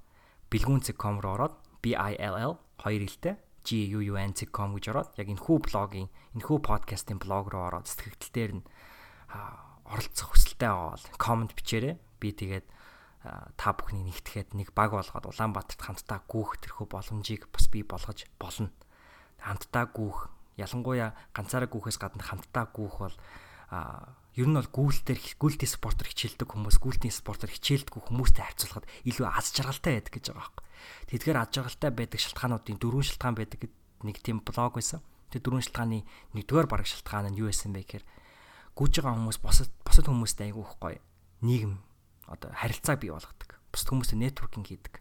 бэлгүүнцэг.com руу ороод BILL хоёр хэлтэй guunc.com гэж ороод яг энэ хүү блогийн энэ хүү подкастын блог руу ороод сэтгэгдэл дээр нь оролцох хүсэлтэй аваад комент бичээрэй. Би тэгээд та бүхний нэгтгэхэд нэг баг болгоод Улаанбаатарт хамтдаа гүүх тэрхүү боломжийг бас би болгож болно. Хамтдаа гүүх ялангуяа ганцаараа гүүхээс гадна хамтдаа гүүх бол ер нь бол гүйлтээр гүйлтийн спортоор хичээлдэг хүмүүс гүйлтийн спортоор хичээлдэггүй хүмүүстэй харьцуулахад илүү аз жаргалтай байдаг гэж байгаа байхгүй. Тэдгээр аж аргалтай байдаг шалтгаануудын дөрвөн шалтгаан байдаг нэг тийм блог байсан. Тэр дөрвөн шалтгааны нэгдүгээр бараг шалтгаан нь юу байсан бэ гэхээр гүйж байгаа хүмүүс босод босод хүмүүстэй айгүй их гоё нийгэм одоо харилцаа бий болгодог. Бусад хүмүүстэй нэтворкинг хийдэг.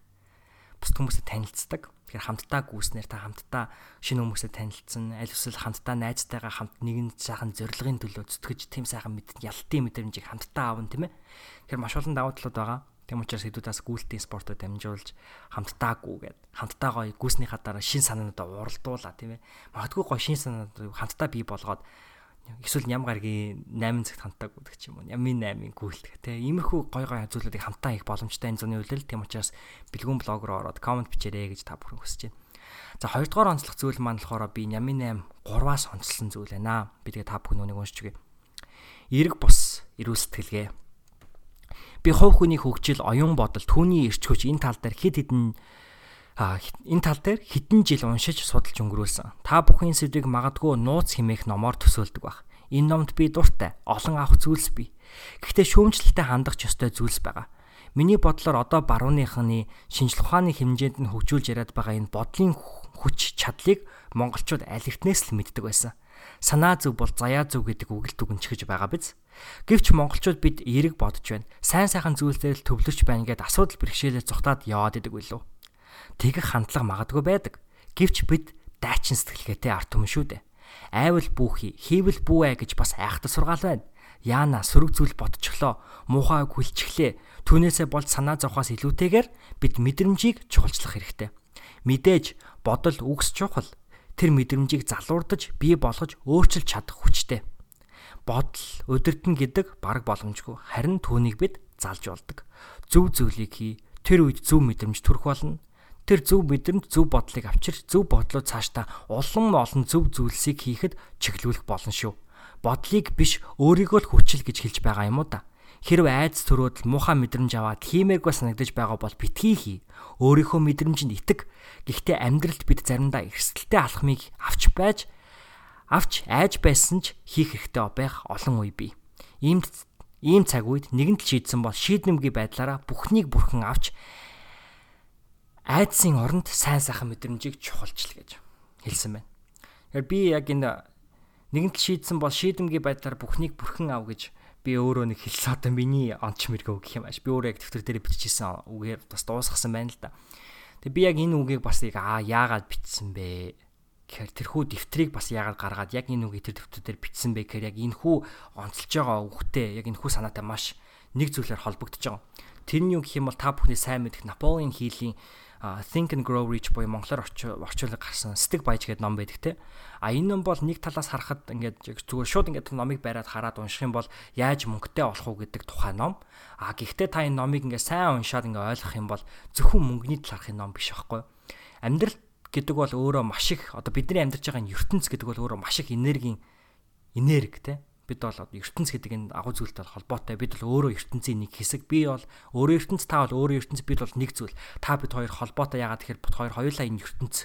Бусад хүмүүстэй танилцдаг. Тэгэхээр хамтдаа гүйснээр та хамтдаа шинэ хүмүүстэй танилцсан, аль эсвэл хамтдаа найзтайгаа хамт нэгэн сайхан зорилгын төлөө зүтгэж тийм сайхан мэд ялтын мэдрэмжийг хамтдаа аавн тийм ээ. Тэгэхээр маш олон давуу талууд байгаа. Тэм учраас хэдүүдээс гүйлтийн спортод дамжуулж хамтдаа гүгээд хамтдаа гоё гүйснийхаа дараа шин санаануудаа уралдуулаа тийм ээ. Магадгүй гоё шин санаанууд хамтдаа бий болгоод эсвэл ням гаргийн 8 цагт хамтдаа гүдэг ч юм уу. Нямын 8-ын гүйлтэх тийм ээ. Иймэрхүү гоё гоё зүйлүүдийг хамтдаа хийх боломжтой энэ зуны үйлрэл тэм учраас бэлгүүн блог руу ороод комент бичээрэй гэж та бүхэн хүсэж байна. За хоёрдугаар онцлог зүйл маань болохоор би нямын 8 3-аас онцлсан зүйл байна. Би тэгээ та бүхэн уншиж өгье. Эрэг бус эрүүл сэтгэлгээ Би хувь хүний хөгжил, оюун бодол, түүний эрч хүч энэ тал дээр хэд хэдэн энэ тал дээр хэдэн жил уншиж судалж өнгөрүүлсэн. Та бүхэн сэдвийг магадгүй нууц химээх номоор төсөөлдөг баг. Энэ номд би дуртай, олон авах зүйлс бий. Гэхдээ шүүмжлэлтэй хандах ёстой зүйлс байгаа. Миний бодлоор одоо барууныхны шинжлэх ухааны хэмжээнд нь хөгжүүлж яриад байгаа энэ бодлын хүч чадлыг монголчууд аль эртнээс л мэддэг байсан. Санаа зөв бол заяа зөв гэдэг үг л дүгнчихэж байгаа биз? Гэвч монголчууд бид эерэг бодож байна. Сайн сайхан зүйлсээр л төвлөрч байна гэд асуудал бэрхшээлээ зүхтаад яваад идэг билүү. Тэгэх хандлага магадгүй байдаг. Гэвч бид дайчин сэтгэлгээтэй арт түмэн шүү дээ. Айвал бүүхий, хийвэл бүүэ гэж бас айхтар сургаал байна. Яана сөрөг зүйл бодчихлоо, муухай хүлчихлээ. Түүнээсээ болж санаа зовхоос илүүтэйгээр бид мэдрэмжийг чухалчлах хэрэгтэй. Мэдээж бодол үгс чухал. Тэр мэдрэмжийг залуурдаж, бий болгож өөрчилж чадах хүчтэй бодол өдөртөн гэдэг баг боломжгүй. Харин түүнийг бид залж болдог. Зөв зүйлийг хий. Тэр үед зөв мэдрэмж төрөх болно. Тэр зөв мэдрэмж зөв бодлыг авчирч зөв бодлоо цаашдаа улам олон зөв зүйлсийг хийхэд чиглүүлэх болно шүү. Бодлыг биш өөрийгөө л хүчил гэж хэлж байгаа юм уу да. Хэрв айдас төрөөд муухай мэдрэмж аваад хиймээргүй санагдаж байгаа бол битгий хий. Өөрийнхөө мэдрэмжинд итэг. Гэхдээ амьдралд бид заримдаа эрсдэлтэй алхмыг авч байж Авч айж байсан ч хийх хэрэгтэй байх олон үе бий. Иймд ийм цаг үед нэгэнт шийдсэн бол шийднэмгийн байдлаараа бүхнийг бүрхэн авч айдсын оронд сайн сайхан мэдрэмжийг чухалчл гэж хэлсэн байна. Тэгэхээр би яг энэ нэгэнт шийдсэн бол шийдэмгийн байдлаар бүхнийг бүрхэн ав гэж би өөрөө нэг хэлсэн одоо миний онч мэргөө гэх юм ааш. Би өөрөө яг дэвтэр дээр биччихсэн үгээр бас дуусгасан байна л да. Тэг би яг энэ үгийг бас яг аа яагаад бичсэн бэ? гэхээр тэрхүү дэвтрийг бас яагаад гаргаад яг энэ үгийг тэр дэвтэр дээр бичсэн бэ гэхээр яг энэхүү онцолж байгаа үгтэй яг энэхүү санаатай маш нэг зүйлээр холбогдож байгаа. Тэр нь юу гэх юм бол та бүхний сайн мэдэх Наполеон хийлийн Think and Grow Rich буюу монголоор орчуулга гарсан Стиг баяж гэдэг ном байдаг те. А энэ ном бол нэг талаас харахад ингээд зүгээр шууд ингээд номыг бариад хараад унших юм бол яаж мөнгөтэй болох уу гэдэг тухай ном. А гэхдээ та энэ номыг ингээд сайн уншаад ингээд ойлгох юм бол зөвхөн мөнгөний талаархын ном биш аахгүй. Амьдрал гэдэг бол өөрөө маш их одоо бидний амьдарч байгаа ертөнц гэдэг бол өөрөө маш их энергийн энерги те бид бол ертөнц гэдэг энэ агуу зүйлтэй холбоотой. Бид бол өөрөө ертөнцийн нэг хэсэг. Би бол өөрөө ертөнц, та бол өөрөө ертөнц, бид бол нэг зүйл. Та бид хоёр холбоотой яагаад тэгэхээр бид хоёр хоёулаа энэ ертөнц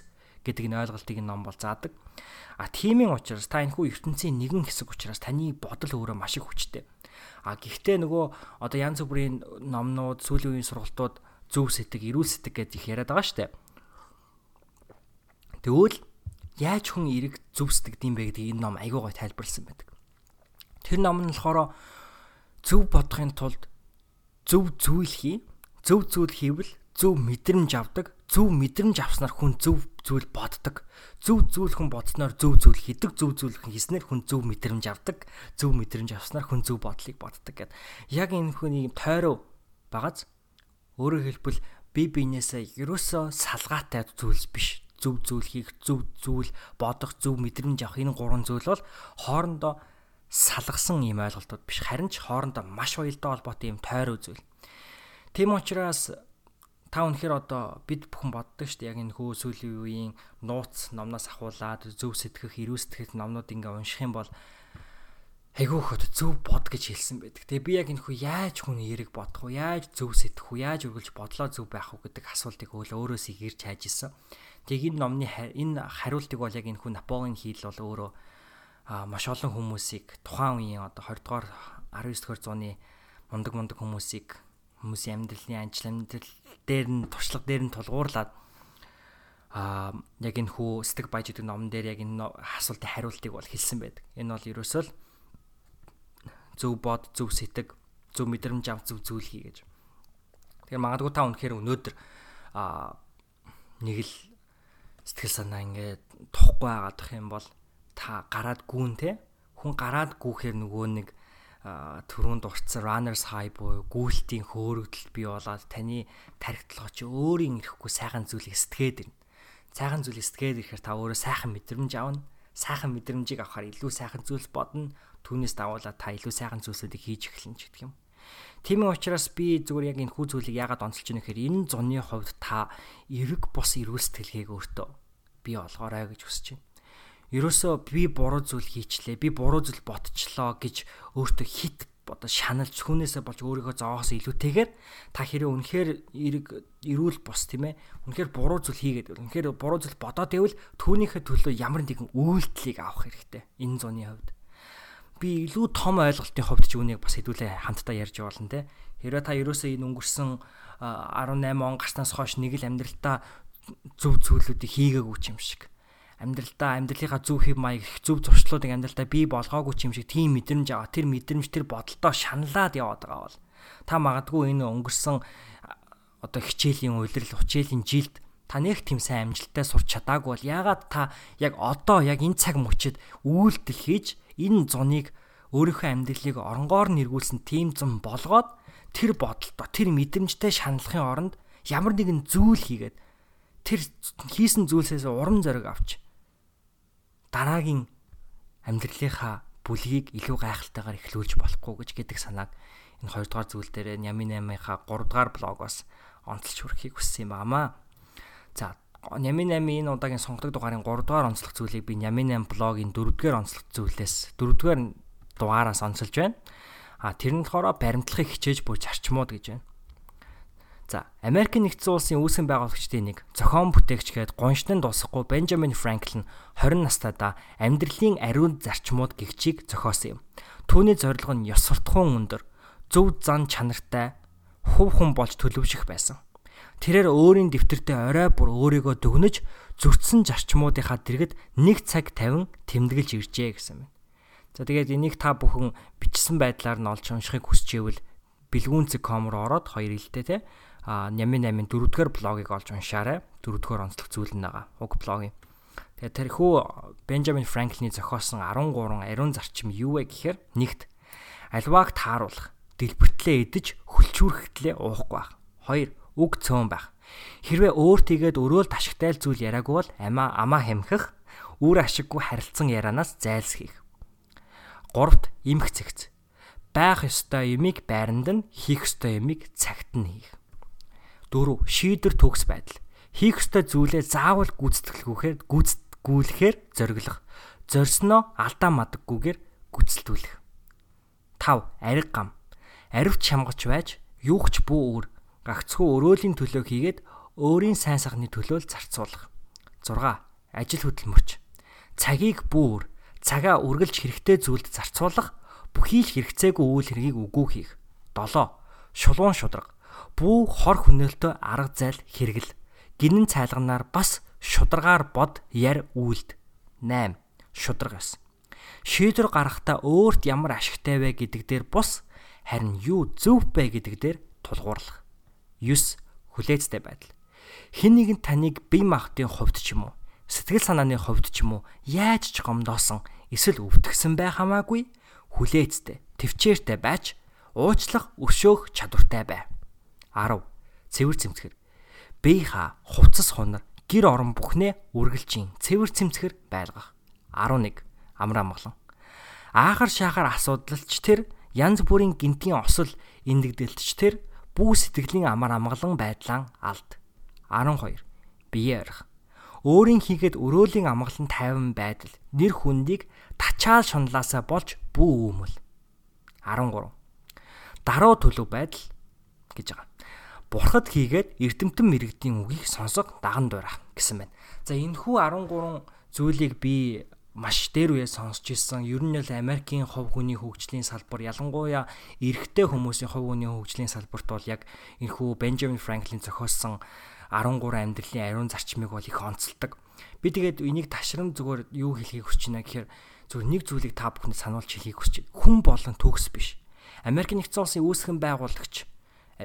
гэдэг энэ ойлголтыг ном бол заадаг. А тиймийн учраас та энэхүү ертөнцийн нэгэн хэсэг учраас таны бодол өөрөө маш их хүчтэй. А гэхдээ нөгөө одоо янз бүрийн номнууд, сүүлийн үеийн сургалтууд зөв сэтг, эрүүл сэтг гэж их яриад байгаа штэ. Тэгвэл яаж хүн эрэг зөв сэтгэдэм бэ гэдгийг энэ ном айгуу гой тайлбарлсан байдаг. Тэр ном нь болохоор зөв бодохын тулд зөв зүйл хий. Зөв зүйл хийвэл зөв мэдрэмж авдаг. Зөв мэдрэмж авснаар хүн зөв зүйл боддог. Зөв зүйл хүн бодсноор зөв зүйл хийдэг. Зөв зүйл хүн хийснээр хүн зөв мэдрэмж авдаг. Зөв мэдрэмж авснаар хүн зөв бодлыг боддог гэд. Яг энэ хүний тойроо багаз өөрөөр хэлбэл бие биенээсээ ерөөсөө салгаатай зүйлс биш. Зөв зүйл хийх, зөв зүйл бодох, зөв мэдрэмж авах энэ гурван зүйл бол хоорондоо салгасан ийм ойлголтууд биш харин ч хоорондоо маш уялдаа холбоотой ийм тойр үзвэл. Тийм учраас та өнөхөр одоо бид бүхэн боддог шүү дээ яг энэ хөө сүүлийн үеийн нууц номноос ахуулаад зөв сэтгэх, эрүү сэтгэх номнууд ингээ унших юм бол айгүйх одоо зөв бод гэж хэлсэн байдаг. Тэгээ би яг энэ хүү яаж хүн эерэг бодох вэ? Яаж зөв сэтгэх вэ? Яаж үргэлж бодлоо зөв байх вэ гэдэг асуултыг өөл өөрөөсөө ирж хайж исэн. Тэгээ энэ номны энэ хариултыг бол яг энэ хүү Наполеон хийл бол өөрөө маш олон хүмүүсийг тухайн үеийн одоо 20 дугаар 19 дугаар зууны мундаг мундаг хүмүүсийг хүмүүсийн амьдралын ажил амьдрал дээр нь туршлага дээр нь тулгуурлаад а яг энэ хүү стэг баяж гэдэг номон дээр яг энэ асуултын хариултыг бол хэлсэн байдаг. Энэ бол ерөөсөө л зөв бод, зөв сэтг, зөв мэдрэмж ав, зөв зүйл хий гэж. Тэгэхээр магадгүй та үнэхээр өнөөдөр а нэг л сэтгэл санаа ингээд тухгүй байгаадах юм бол та гараад гүүн те хүн гараад гүүхээр нөгөө нэг түрүүнд уртсан runners high буюу гүйлтийн хөөрөгдөл бий болоод таны тархитлогоо чи өөрийн ирэхгүй сайхан зүйлийг сэтгээд ирнэ. Сайхан зүйлийг сэтгээд ирэхээр та өөрөө сайхан мэдрэмж авна. Сайхан мэдрэмжийг авахаар илүү сайхан зүйлс бодно. Түүнээс дагуулаад та илүү сайхан зүйлсүүдийг хийж эхэлнэ ч гэх юм. Тийм учраас би зүгээр яг энэ хүү зүйлийг яагаад онцолж байна гэхээр энэ зуны хувьд та эрэг бос эрүүл сэтгэлгээг өөртөө бий олгоорой гэж хүсэж байна ерөөсөө би буруу зүйл хийчлээ, би буруу зүйл ботчлоо гэж өөртөө хит одоо шаналж хүнээсээ болж өөрийгөө зоогоос илүүтэйгээр та хэрэв үнэхээр эрэг эрүүл бус тийм ээ? Үнэхээр буруу зүйл хийгээд үнэхээр буруу зүйл бодоод байвал түүнийхээ төлөө ямар нэгэн үйлдэлийг авах хэрэгтэй энэ зуны хувьд. Би илүү том ойлголтын хувьд ч үүнийг бас хэдүүлээ хамтдаа ярьж болно те. Хэрвээ та ерөөсөө энэ өнгөрсөн 18 он гарснаас хойш нэг л амьдралтаа зөв зүйлүүдийг хийгээгүй юм шиг амьдралдаа амьдралынхаа зөв хэв маяг их зөв зуршлуудыг амьдралдаа бий болгоогүй ч юм шиг тийм мэдрэмж аваа. Тэр мэдрэмж тэр бодолдоо шаналаад яваад байгаа бол та магадгүй энэ өнгөрсөн одоо хичээлийн улирал учээлийн жилд та нэг тийм сайн амжилттай сурч чадаагүй бол яагаад та яг одоо яг энэ цаг мөчид үйлдэл хийж энэ зуныг өөрийнхөө амьдралыг оронгоор нэргүүлсэн тийм зам болгоод тэр бодолтой тэр мэдрэмжтэй шаналхын оронд ямар нэгэн зүйл хийгээд тэр хийсэн зүйлсээс урам зориг авч дараагийн амьдралынхаа бүлгийг илүү гайхалтайгаар эхлүүлж болохгүй гэж гэдэг санааг энэ 2 дугаар зүйл дээр Нями 8-ийнхаа 3 дугаар блогоос онцлж хүрхийг хүссэн юм аамаа. За Нями 8 энэ удаагийн сонгодог дугаарын 3 дугаар онцлог зүйлийг би Нями 8 блогийн 4 дугаар онцлог зүйлээс 4 дугаар дугаараас онцолж байна. А тэр нь болохоор баримтлахыг хичээж буй зарчмууд гэж байна. За, Америк нэгдсэн улсын үүсгэн байгуулагчдын нэг зохион бүтээгч гээд гоншнын дуусахгүй Бенджамин Франклин 20 настайдаа амьдралын ариун зарчмууд гихчийг зохиосон юм. Түүний зорилго нь ёс суртахуун өндөр, зөв зан чанартай, хув хүн болж төлөвшөх байсан. Тэрээр өөрийн дэвтэртээ орой бүр өөрийгөө дүгнэж зөрчсөн зарчмуудынхаа дэргэд нэг цаг тавин тэмдэглэж иржээ гэсэн байна. За тэгээд энийг та бүхэн бичсэн байдлаар нь олж уншихыг хүсч ивэл бэлгүүнцэг.com руу ороод хоёр те а Нямын 8-ын дөрөвдүгээр блогийг олж уншаарай. Дөрөвдүгээр онцлог зүйл нь байгаа. Уг блогийн. Тэгээд тэрхүү Бенджамин Франклины зохиосон 13 ариун зарчим юу вэ гэхээр нэгт альвааг тааруулах, дэлбэртлээ идэж хөлчүүрхтлээ уухгүй байх. Хоёр үг цөөн байх. Хэрвээ өөртийгээд өрөөл ташигтай зүйл яриаггүй бол амаа амаа хэмхэх, үр ашиггүй харилцан ярианаас зайлсхийх. Гуравт имх цэгц. Байх ёстой юмыг байранд нь хийх ёстой юмыг цагт нь хийх. 4. Шийдвэр төгс байдал. Хийх ёстой зүйлээ заавал гүйцэтгэлгүйхээр гүйцэтгүүлэхээр зориглох. Зорьсноо алдаа мадаггүйгээр гүйцэтгүүлэх. 5. Ариг гам. Аривч шамгач байж юухч бүү өөр гагцхүү өрөөлийн төлөө хийгээд өөрийн сайн сайхны төлөө зарцуулах. 6. Ажил хөдөлмөрч. Цагийг бүүр, цагаа үргэлж хэрэгтэй зүйлд зарцуулах, бүхий л хэрэгцээгүй үйл хэргийг үгүй хийх. 7. Шулуун шудраг бүү хор хөнөөлтөө арга зайл хэрэгэл. Гинэн цайлганаар бас шударгаар бод яр үйлд. 8 шудраг ус шийдвэр гаргахтаа өөрт ямар ашигтай вэ гэдэг дээр бус харин юу зөв бэ гэдэг дээр тулгуурлах. 9 хүлээцтэй байдал. Хэн нэгэн таныг бие махбодын хувьд ч юм уу сэтгэл санааны хувьд ч юм уу яаж ч гомдоосон эсвэл өвтгсөн байх хамаагүй хүлээцтэй төвчээртэй байж уучлах өшөөх чадвартай бай 10. Цэвэр цэмцгэр. Бэйха хувцас хунар гэр орон бүхнээ үргэлжийн цэвэр цэмцгэр байлгах. 11. Амар амгалан. Аахар шаахар асуудалч тэр янз бүрийн гинтийн осол эндэгдэлтч тэр бүү сэтгэлийн амар амгалан байдлаа алд. 12. Бие арих. Өөрийн хийгээд өрөөлийн амгалан тайван байдал нэр хүндийг тачаал шунлаасаа болж бүү өмөл. 13. Даруй төлөв байдал гэж байгаа бурхад хийгээд эрдэмтэн мэрэгдийн үгийг сонсох даган дуурах гэсэн байна. За энэ хүү 13 зүйлийг би маш дээр үе сонсч ирсэн. Ер нь л Америкийн хов хүний хөгжлийн салбар ялангуяа эрэгтэй хүмүүсийн хов хүний хөгжлийн салбарт бол яг энэхүү Бенджамин Франклин зохиосон 13 амьдралын ариун зарчмыг бол их онцолдог. Би тэгээд энийг ташрам зүгээр юу хэлхийг хүсэж байна гэхээр зүгээр нэг зүйлийг та бүхэнд сануулж хэлхийг хүсэж. Хүн болон төгс биш. Америк нэгдсэн улсын үүсгэн байгуулагч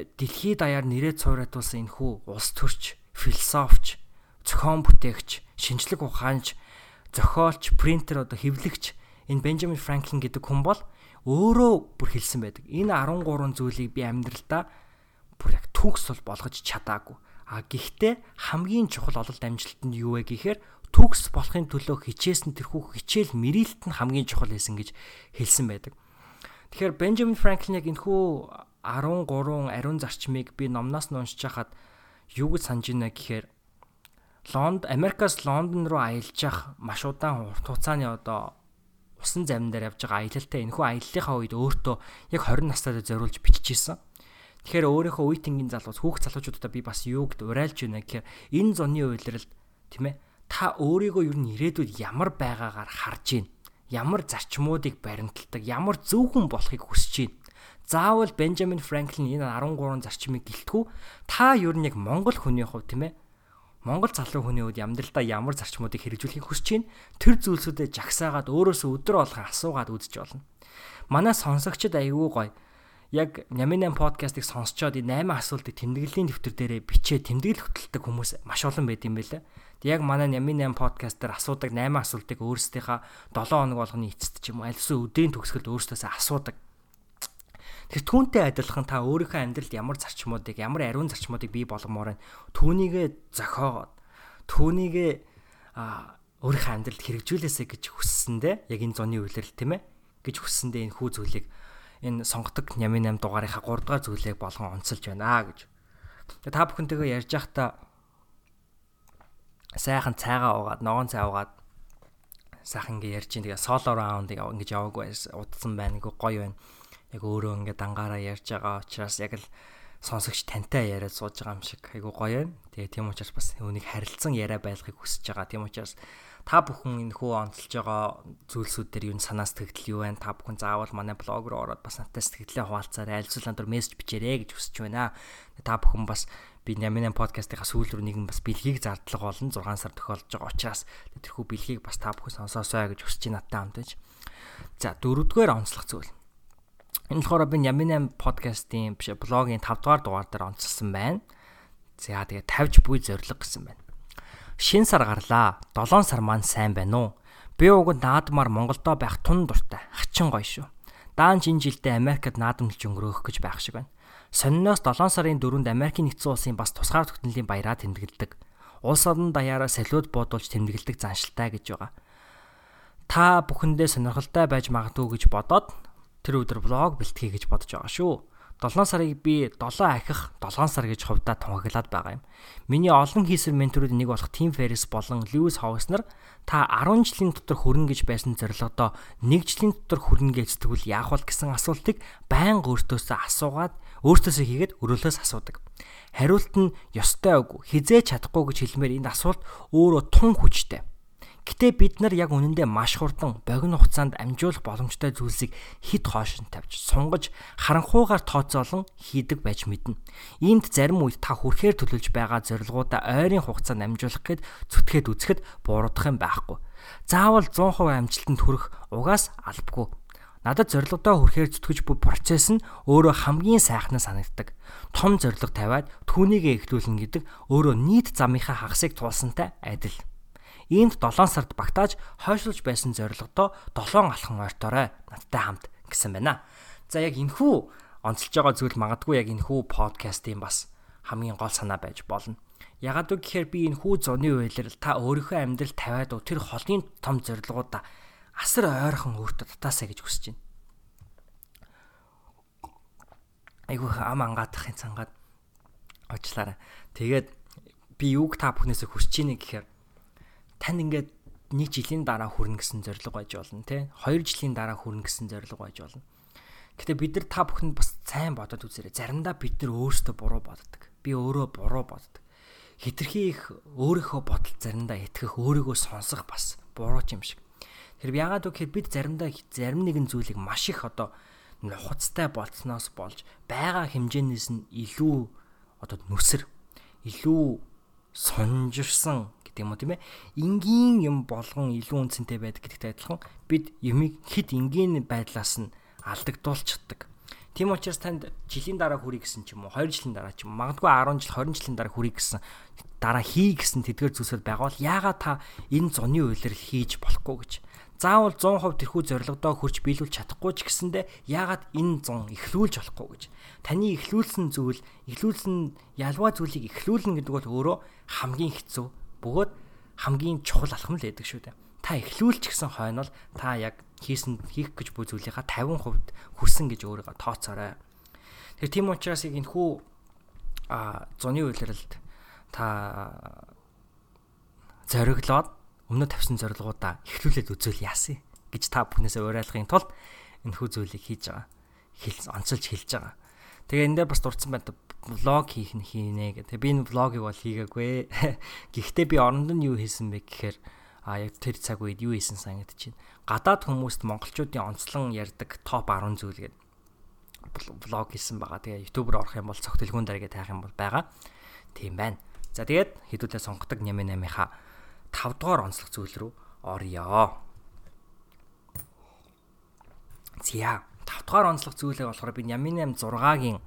дэлхийд даяар нэрээ цууратуулсан энэхүү улс төрч, философч, зохион бүтээгч, шинжлэх ухаанч, зохиолч, принтер одоо хэвлэгч энэ Бенджамин Франклин гэдэг хүн бол өөрөө бүр хэлсэн байдаг. Энэ 13 зүйлийг би амьдралдаа бүр яг түүхс бол болгож чадаагүй. А гэхдээ хамгийн чухал ололт амжилтанд юу вэ гэхээр түүхс болохын төлөө хичээсэн тэрхүү хичээл мэрэлт нь хамгийн чухал байсан гэж хэлсэн байдаг. Тэгэхээр Бенджамин Франклин яг энэхүү 13 ариун зарчмыг би номноос нь уншиж хахад юу гэж санаж байна гэхээр Лонд Америкаас Лондон руу аялж явах маш удаан урт хугацааны одоо усан замин дээр явж байгаа аялалтай энэхүү аяллахаа үед өөртөө яг 20 настайдаа зориулж биччихсэн. Тэгэхээр өөрийнхөө үе тэнгийн залуус хүүхд залуучуудаа би бас юугд урайлж байна гэхээр энэ зуны үйлрэл тийм ээ та өөрийгөө юу н ирээдүйд ямар байгаагаар харж гин ямар зарчмуудыг баримталдаг ямар зөвхөн болохыг хүсэж гин заавал Бенджамин Франклин энэ 13 зарчмыг гэлтгүү. Та юу нэг Монгол хүний хувь тийм ээ? Монгол залуу хүний хувьд амьдралдаа ямар зарчмуудыг хэрэгжүүлэхийг хүсэж байна? Тэр зүйлсүүдэд жагсаагаад өөрөөсөө өдөр болгон асуугаад үзэж болно. Манай сонсогчд аягүй гоё. Яг Няминан подкастыг сонсчоод энэ 8 асуултыг тэмдэглэлийн дэвтэр дээрээ бичээ тэмдэглэл хөтэлдэг хүмүүс маш олон байд юм байлаа. Тэг яг манай Няминан подкаст дээр асуудаг 8 асуултыг өөрсдийнхаа 7 хоног болгоны эцэст ч юм уу альвсан өдрийн төгсгөлд өөрсдөөсөө асуудаг. Тэр түүнтэй адилхан та өөрийнхөө амьдралд ямар зарчмуудыг, ямар ариун зарчмуудыг бий болгомоор байна. Түүнийгээ зохиогоод түүнийгээ а өөрийнхөө амьдралд хэрэгжүүлээсэй гэж хүссэндээ яг энэ зуны үйлрэл тийм ээ гэж хүссэндээ энэ хүү зүйлийг энэ сонгодог Нямын 8 дугаарынхаа 3 дугаар зүйлийг болгон онцолж байна гэж. Та бүхэнтэйгээ ярьж байхдаа сайхан цайгаа уугаад, ногоон цай уугаад сайхан ингэ ярьж ин тэгээ соло раундыг ингэж яваагүй удсан байна. Ингээ гоё байна яг өөрөө ингээд дангаараа ярьж байгаа учраас яг л сонсогч тантай яриад сууж байгаа юм шиг айгу гоё юм. Тэгээ тийм учраас бас үүнийг харилцан яриа байлгахыг хүсэж байгаа. Тийм учраас та бүхэн энэ хүү онцолж байгаа зүйлсүүдээр юу санаа сэтгэл юу байна? Та бүхэн заавал манай блог руу ороод бас надтай сэтгэлээ хуваалцаарай. Альцуулан дор мессеж бичээрэй гэж хүсэж байна. Та бүхэн бас би Яминан подкастынхаа сүүл рүү нэгэн бас бэлгийг зардлага болон 6 сар тохиолдож байгаа учраас тэрхүү бэлгийг бас та бүхэн сонсоосоо гэж хүсэж байна надтай хамтаж. За дөрөвдүгээр онцлог зүйл. Энэ болохоор би Ямин 8 подкастын биш блогийн 5 дугаар дугаар дээр онцлсан байна. За тэгээ 50 буй зориг гэсэн байна. Шин сар гарлаа. 7 сар маань сайн байна уу? Би уг наадмаар Монголдо байх тун дуртай. Хачин гоё шүү. Даанч энэ жилдээ Америкт наадамлж өнгөрөөх гэж байх шиг байна. Сонноос 7 сарын 4-нд Америкийн нэгдсэн улсын бас тусгаар тогтнолын баяраа тэмдэглэдэг. Улс орон даяараа салют буудуулж тэмдэглэдэг заншилтай гэж байгаа. Та бүхэндээ сонирхолтой байж магадгүй гэж бодоод тэр өдөр влог бэлтгэе гэж бодож байгаа шүү. 7 сарыг би 7 ахих 7 сар гэж хувьдаа тунхаглаад байгаа юм. Миний олон хийсэр менторууд нэг болох Тим Феррис болон Льюис Хоуснер та 10 жилийн дотор хүрнэ гэж байсан зорилгодоо 1 жилийн дотор хүрнэ гэж тэгвэл яах вэ гэсэн асуултыг байнга өөртөөсөө асуугаад өөртөөсөө хийгээд өрөөлөөс асуудаг. Хариулт нь ёстой үгүй хизээ чадахгүй гэж хэлмээр энэ асуулт өөрөө тун хүчтэй. Гэтэ бид нар яг үнэндээ маш хурдан богино хугацаанд амжуулах боломжтой зүйлсийг хид хоош нь тавьж сунгаж харанхуугаар тооцоолон хийдэг байж мэднэ. Иймд зарим үед та хүрхээр төлөвлөж байгаа зорилгоудаа ойрын хугацаанд амжуулах гээд зүтгээд үзэхэд буурах юм байхгүй. Заавал 100% амжилтанд хүрэх угаас албагүй. Надад зорилгодоо хүрэхээр зүтгэж буй процесс нь өөрөө хамгийн сайхнаа санагддаг. Том зорилго тавиад түүнийгээ эхлүүлнэ гэдэг өөрөө нийт замынхаа хагасыг туулсантай адил. Иймд 7 сард багтааж хойшлуулж байсан зорилгодоо 7 алхан ойрторой надтай хамт гэсэн байна. За яг энэхүү онцолж байгаа зүйл магадгүй яг энэхүү подкастын бас хамгийн гол санаа байж болно. Ягаад гэхээр би энэ хүү зуны үйлрэл та өөрийнхөө амьдрал тавиад тэр холын том зорилгоудаа асар ойрхон өөртөө татаасаа гэж хүсэж байна. Айгуу ам ангаатахын цангаад очлаарай. Тэгээд би юуг та бүхнээсээ хүсэж ийнэ гэхээр тань ингээд нэг жилийн дараа хүрнэ гэсэн зорилго байж болно те 2 жилийн дараа хүрнэ гэсэн зорилго байж болно. Гэтэ бид нар та бүхэнд бас сайн бодоод үзээрэй. Заримдаа бид нар өөрсдөө буруу боддог. Би өөрөө буруу боддог. Хитрхи их өөрийнхөө бодол заримдаа итгэх, өөрийгөө сонсох бас буруу юм шиг. Тэр ягаад гэвэл бид заримдаа зарим нэгэн зүйлийг маш их одоо нухацтай болцсноос болж байгаа хэмжээнээс нь илүү одоо нүсэр илүү сонжирсан гэдэг юм уу тийм ээ. Энгийн юм болгон илүү үнцэнтэй байдаг гэдэгтэй адилхан бид юмыг хит энгийн байдлаас нь алдагдуулчихдаг. Тийм учраас танд жилийн дараа хүрэх гэсэн ч юм уу 2 жилийн дараа ч юм магадгүй 10 жил 20 жилийн дараа хүрэх гэсэн дараа хий гэсэн тэдгээр зүйлсүүд байгаа бол яагаад та энэ зуны үйлрэл хийж болохгүй гэж заавал 100% тэрхүү зорилгодоо хүрч биелүүлж чадахгүй ч гэсэндэ яагаад энэ 100 эхлүүлж болохгүй гэж таны эхлүүлсэн зүйл эхлүүлсэн ялваа зүйлийг эхлүүлнэ гэдэг бол өөрөө хамгийн хэцүү бөгөөд хамгийн чухал алхам л байдаг шүү дээ. Та эхлүүлч гэсэн хойно л та яг хийсэн хийх гэж буй зүйлийнхаа 50% хүрсэн гэж өөрийгөө тооцоорой. Тэгэхээр тийм учраас яг энэ хүү а зуны үйлрэлд та зориглоод өмнө тавьсан зорилгоудаа эхлүүлээд үзүүл яасан гэж та бүхнээсээ уриалгахын тулд энэ хүү зүйлийг хийж байгаа. Хэл онцолж хэлж байгаа. Тэгээ энэ дээр бас дурдсан байна влог хийх нь хийнэ гэх. Би энэ влогийг бол хийгээгүй. Гэхдээ би оронд нь юу хийсэн бэ гэхээр а яг тэр цаг үед юу хийсэн санагдаж байна. Гадаад хүмүүст монголчуудын онцлон ярьдаг топ 10 зүйл гэдэг влог хийсэн байгаа. Тэгээ YouTube руу орох юм бол цогтөлгүүн дараагээ таах юм бол байгаа. Тийм байна. За тэгээд хэдүүлээ сонгодог ням нямынхаа 5 дугаар онцлог зүйл рүү орё. Зя 5 дугаар онцлог зүйлээ болохоор би Нямин 8 6-гийн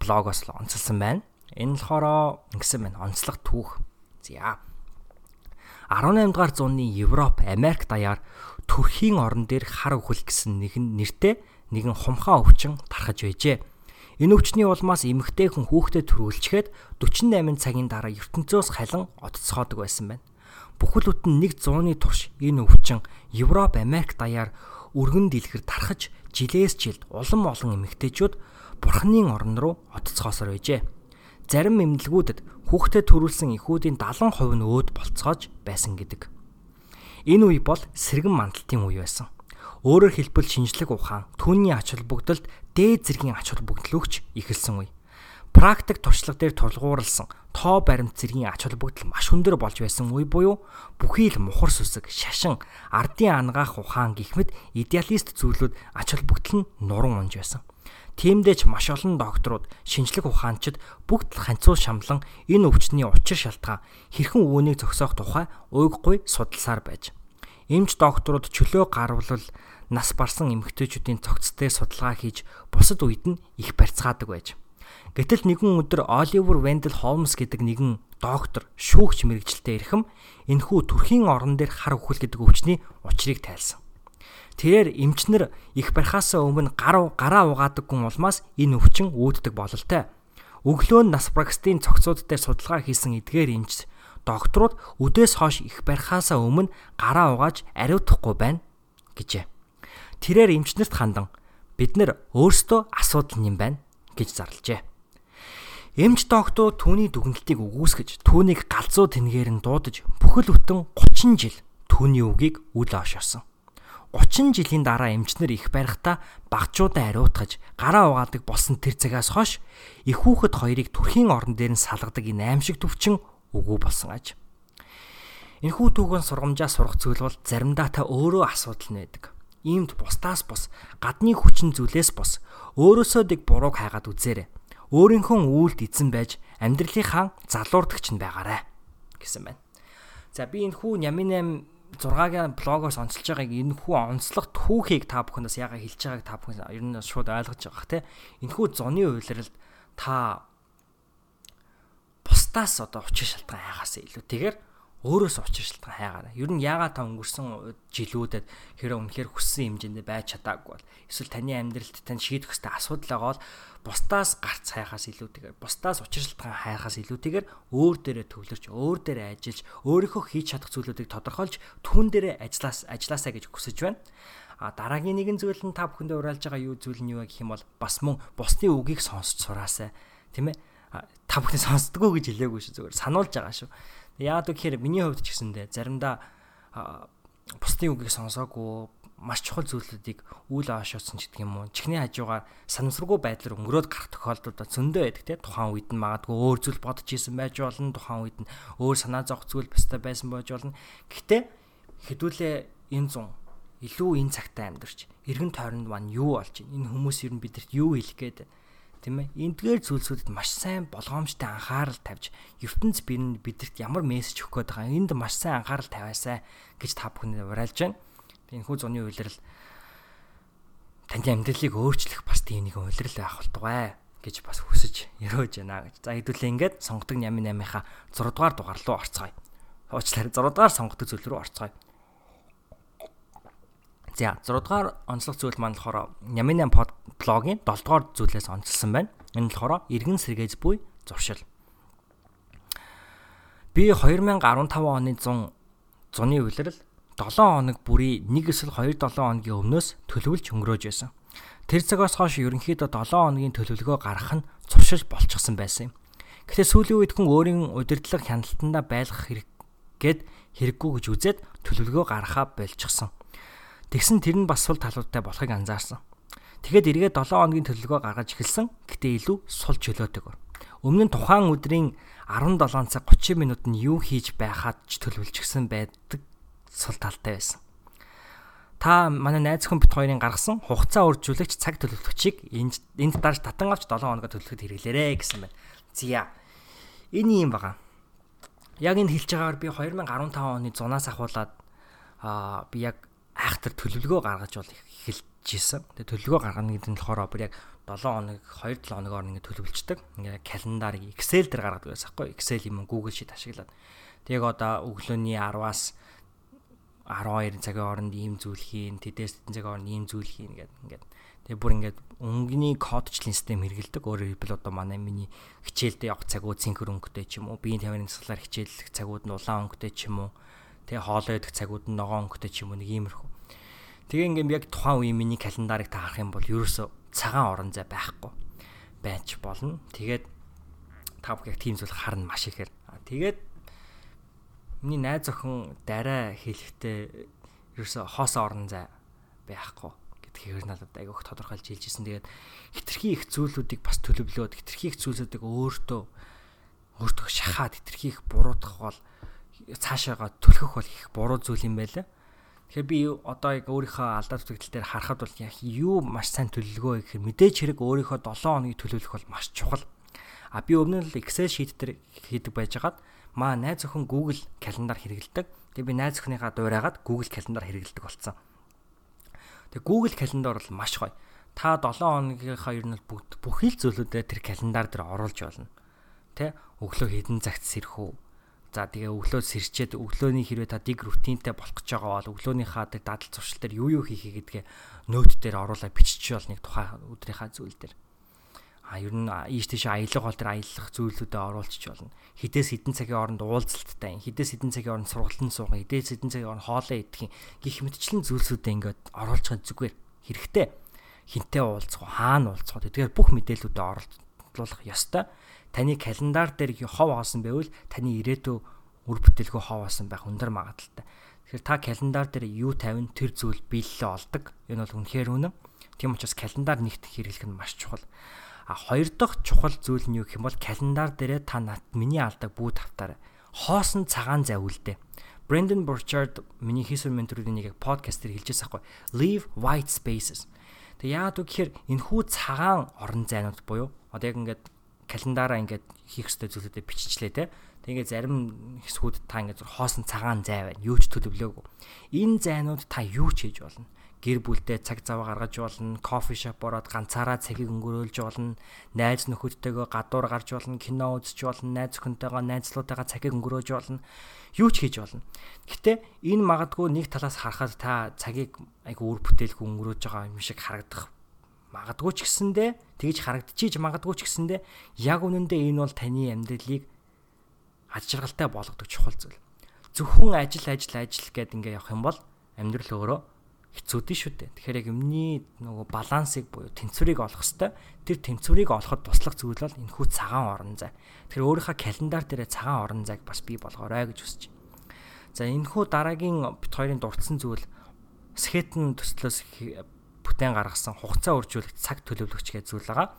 блогоос л онцлсан байна. Энэ болохоор ингэсэн байна. Онцлог түүх. За. 18 дугаар зууны Европ, Америк даяар төрхийн орон дээр хар өхөл гэсэн нэгэн нэртэй нэгэн хумхаа өвчин тархаж байжээ. Энэ өвчний улмаас эмэгтэй хүн хүүхдэд төрүүлчихэд 48 цагийн дараа ертөнцөөс халин одцохоодог байсан байна. Бүхэл бүтэн нэг зууны турш энэ өвчин Европ, Америк даяар өргөн дэлгэр тархаж жилээс жилд улам олон эмэгтэйчүүд бурхны орон руу отцохоосоор байжээ. Зарим эмнэлгүүдэд хүүхдэд төрүүлсэн эхүүдийн 70% нь өөд болцоож байсан гэдэг. Энэ үе бол сэргэн мандалтын үе байсан. Өөрөөр хэлбэл шинжлэх ухаан түүний ач холбогдолд дээд зэргийн ач холбогдлогч ихэлсэн үе. Практик туршлага дээр тулгуурласан тоо баримт зэргийн ач холбогдол маш өндөр болж байсан үе буюу бүхий л мухар сүсэг, шашин, ардын ангаах ухаан гэх мэт идеалист зүйлүүд ач холбогдол нь нуран унж байсан. Тиймдээ ч маш олон докторууд, шинжлэх ухаанчид бүгд л ханцуул шамлан энэ өвчтний учир шалтгаан хэрхэн үүнийг зогсоох тухай уйггүй судалсаар байж. Эмч докторууд чөлөө гарвал нас барсан эмэгтэйчүүдийн цогцтой судалгаа хийж бусад үед нь их барьцаадаг байж. Гэтэл нэгэн өдөр Оливер Вендел Холмс гэдэг нэгэн доктор шүүгч мэрэгчлээ ирэхэм энэхүү төрхийн орон дээр хар үхэл гэдэг өвчний учрыг тайлсан. Тэрээр эмчнэр их барихаасаа өмнө гар гараа угаадаг гүн улмаас энэ өвчин үүддэг бололтой. Өглөө нь наспракстын цогцууд дээр судалгаа хийсэн эдгээр эмч докторууд өдөөс хойш их барихаасаа өмнө гараа угааж ариутгахгүй байна гэжээ. Тэрээр эмчнэрт хандан бид нэр өөрсдөө асуудал юм байна гэж зарлжээ. Эмч доктор түүний дүгнэлтийг үгүйсгэж түүнийг галзуу тэнгээр нь дуудаж бүхэл бүтэн 30 жил түүний үгийг үл ошоосон. 30 жилийн дараа эмчнэр их барихтаа багчуудаа ариутгаж гараа угаадаг болсон тэр цагаас хойш их хүүхэд хоёрыг төрхийн орон дээр нь салгадаг энэ аимшиг төвчин үгүй болсон аж. Энэхүү түүхэн сургамжаа сурах зүйл бол заримдаа та өөрөө асуудал байдаг. Иймд бусдаас бус, гадны хүчин зүйлээс бус, өөрөөсөө дэг бурууг хайгаад үзээрэй. Өөрийнхөө үйлд эзэн байж амьдралынхаа залуурдагч нь байгаарай гэсэн байна. За би энэ хүү Нямин 8 6-гийн блогоос онцолж байгааг энэ хүү онцлог түүхийг та бүхэндээс яга хэлж байгааг та бүхэн ер нь шууд ойлгож байгаа те. Энэ хүү зуны үйлрэлд та бусдаас одоо учир шалтгаан хайхаас илүүтэйгээр өөрөөс учир шалтгаан хайгаарай. Ер нь яагаад та өнгөрсөн жилүүдэд хэрэг үнэхээр хүссэн хэмжээнд байж чадаагүй бол эсвэл таны амьдралд тань шийдэх ёстой асуудал байгаа бол бусдаас гарц хайхаас илүүтэйгээр бусдаас учир шалтгаан хайхаас илүүтэйгээр өөр дээрээ төвлөрч өөр дээрээ ажиллаж өөрийнхөө хийж чадах зүйлүүдийг тодорхойлж түүн дээрээ ажиллаас ажилласаа гэж хүсэж байна. А дараагийн нэгэн зүйл нь та бүхэндээ уриалж байгаа юу зүйл нь юу гэх юм бол бас мөн бусны үгийг сонсч сураасай. Тийм ээ? Та бүхэн сонсдгоо гэж хэлээгүй шүү зүгээр сануулж байгаа шүү. Яагаад гэхээр миний хувьд ч гэсэндээ заримдаа бусдын үгийг сонсоогүй маш чухал зүйлүүдийг үйл аашуулсан ч гэдэг юм уу. Чихний хажуугаар санамсаргүй байдлаар өнгөрөөд гарах тохиолдлууд зөндөө байдаг тийм тухайн үед нь магадгүй өөр зүйл бодож исэн байж болно. Тухайн үед нь өөр санаа зовх зүйл баста байсан байж болно. Гэхдээ хэдүүлээ энэ зун илүү энэ цагтаа амьдарч эргэн тойронд маань юу болж байна? Энэ хүмүүс ер нь бидэрт юу хэлэх гээд байна? Тийм ээ эндгээр зүйлсүүдэд маш сайн болгоомжтой анхаарал тавьж ертөнц бие бидэрт ямар мессеж өгөх гээд байгаа энд маш сайн анхаарал тавиасаа гэж та бүхэнд уриалж байна. Энэ хүү зуны үйлрэл таны амьдралыг өөрчлөх бас тийм нэг үйлрэл байх болтугай гэж бас хүсэж өрөөж байна гэж. За хэдүүлээ ингээд сонгодог 88-ийнхаа 6 дугаар дугаар руу орцгоё. Уучлаарай 6 дугаар сонгодог зүйл рүү орцгоё. За 6 дугаар онцлог зүйл маань болохоор Нямин 8 блогийн 7 дугаар зүйлээс онцлсан байна. Энэ болохоор иргэн сэргээж буй зуршил. Би 2015 оны 100 зуны үйлрэл 7 хоног бүрий 1 эсвэл 2 7 хоногийн өмнөөс төлөвлөж өнгөрөөж байсан. Тэр цагаас хойш ерөнхийдөө 7 хоногийн төлөвлөгөө гаргах нь зуршил болчихсон байсан юм. Гэхдээ сүүлийн үед хүн өөрийн удирдлага хяналтандаа байлгах хэрэг гээд хэрэггүй гэж үзээд төлөвлөгөө гаргахаа болчихсон. Тэгсэн тэр нь бас сул талуудтай болохыг анзаарсан. Тэгэхэд эргээд 7 хоногийн төлөвлөгөө гаргаж эхэлсэн. Гэтэ илүү сул чөлөөтэйгээр. Өмнө нь тухайн өдрийн 17 цаг 30 минут нь юу хийж байхад ч төлөвлөжчихсэн байдаг сул талтай байсан. Та манай найз хүн бит хоёрын гаргасан хугацаа үржүүлэгч цаг төлөвлөгчийг энд энд дарж татан авч 7 хоногоо төлөвлөхөд хэрэглээрэ гэсэн байна. Зя. Энэ юм байгаа. Яг энэ хэлж байгаагаар би 2015 оны зунаас ахуулаад аа би яг айхтар төлөвлөгөө гаргаж бол эхэлж исэн. Тэгээ төлөвлөгөө гаргана гэдэг нь болохоор бүр яг 7 хоног 2 7 хоногоор ингэ төлөвлөждөг. Ингээ календарыг Excel дээр гаргадаг байсан хгүй. Excel юм Google Sheet ашиглаад. Тэг одоо өглөөний 10-аас 12 цагийн хооронд ийм зүйл хийн, тэдээс тэдэн цагийн хооронд ийм зүйл хийн гэдэг ингээд. Тэгээ бүр ингээд өнгөний кодчлын систем хэрэгэлдэг. Өөрөөр хэлбэл одоо манай миний хичээлдээ явах цагууд синхр өнгөтэй ч юм уу, биеийн тамирын засаглаар хичээллэх цагууд нь улаан өнгөтэй ч юм уу Тэгээ хоолоо идэх цагууд нь ногоон өнгөтэй ч юм уу нэг иймэрхүү. Тэгээ ингээм яг тухайн үеийн миний календарыг та харах юм бол ерөөсө цагаан орон зай байхгүй байж болно. Тэгээд та бүхэн тийм зүйл харна маш ихээр. Тэгээд миний найз охин дараа хэлэхдээ ерөөсө хоос орон зай байхгүй гэдгээр надад айгүйх тодорхойлж хэлжсэн. Тэгээд хитрхи их зүйлүүдийг бас төлөвлөөд хитрхи их зүйлүүдийг өөртөө өөртөө шахаад хитрхи их буруутгах бол цаашаага төлөхөх бол их буруу зүйл юм байлаа. Тэгэхээр би одоо яг өөрийнхөө алдаа зүтгэл дээр харахад бол яг юу маш сайн төлөвлөгөө гэхээр мэдээж хэрэг өөрийнхөө 7 хоногийг төлөвлөх бол маш чухал. А би өмнө нь Excel sheet дээр хийдэг байжгаад маа найз охин Google календар хэрэгэлдэг. Тэгээ би найз охиныхаа дуурайгаад Google календар хэрэгэлдэг болсон. Тэгээ Google календар бол маш гоё. Та 7 хоногийнхаа ер нь бүгд бүхий л зүйлүүдээ тэр календар дээр оруулж болно. Тэ өглөө хэдэн цагт сэрэх үү? За тэгээ өглөө сэрчээд өглөөний хэрвээ та dig рутинтай болох гэж байгаа бол өглөөнийхаа тэр дадал зуршил дээр юу юу хийхээ гэдгээ нөт дээр оруулаад бичиж бол нэг тухайн өдрийнхаа зүйл дээр. А ер нь ийш тийш аялга бол тэр аялах зүйлүүдэд оруулчих болно. Хідээс хідэн цагийн оронд уулзалттай, хідээс хідэн цагийн оронд сургалтын суугаа, хідээс хідэн цагийн оронд хоолоо идэх гих мэтчлэн зүйлсүүдээ ингээд оруулж байгаа зүгээр хэрэгтэй. Хинтээ уулзах, хаана уулзах. Тэгэхээр бүх мэдээллүүдэд оруулах ёстой таны календар дээр хов хоосон байвал таны ирээдүй үр бүтээлгүй хов хоосон байх өндөр магадaltaй. Тэгэхээр та календар дээр юу тавина тэр зүйл биелэлээ олдог. Энэ бол үнэхээр үнэн. Тийм учраас календар нэгт хэрэглэх нь маш чухал. А хоёр дахь чухал зүйл нь юу гэх юм бол календар дээрээ та над миний алдаг бүү тавтаарай. Хоосон цагаан завилдэ. Brendan Burchard миний хийсэн менторуудын нэг подкаст дээр хэлжээс ахгүй. Leave white spaces. Тэг яагаад вэ гэхээр энэ хүү цагаан орон зайнууд буюу одоо яг ингээд календараа ингээд хийх ёстой зүйлүүдэд биччихлээ те. Тэгээ зарим хэсгүүд та ингээд зур хоосон цагаан зай байна. Юу ч төлөвлөөгүй. Энэ зайнууд та юу ч хийж болно. Гэр бүлдээ цаг зав гаргаж болно, кофе шоп ороод ганцаараа цагийг өнгөрөөлж болно, найз нөхөдтэйгээ гадуур гарч болно, кино үзэж болно, найз охинтойгоо найзлуудаагаа цагийг өнгөрөөж болно. Юу ч хийж болно. Гэтэ энэ магадгүй нэг талаас харахад та цагийг айгу үр бүтээлгүй өнгөрөөж байгаа юм шиг харагдах магадгүй ч гэсэндээ тэгж харагдчихийж магадгүй ч гэсэндээ яг үнэндээ энэ бол таны амьдралыг аж жаргалтай болгодог чухал зүйл. Зөвхөн ажил ажил ажил гэд ингээ явах юм бол амьдрал өөрөө хэцүү дээ шүү дээ. Тэгэхээр яг юмний нөгөө балансыг буюу тэнцвэрийг олох хэвээр тэр тэнцвэрийг олоход туслах зүйл бол энэ хүү цагаан орон зай. Тэгэхээр өөрийнхөө календар дээр цагаан орон зайг бас бий болгоорой гэж хүсэж байна. За энэ хүү дараагийн бит хоёрын дурдсан зүйл скетэн төслөөс бүтээн гаргасан хугацаа үржүүлэгч цаг төлөвлөгч гэж зүйл байгаа.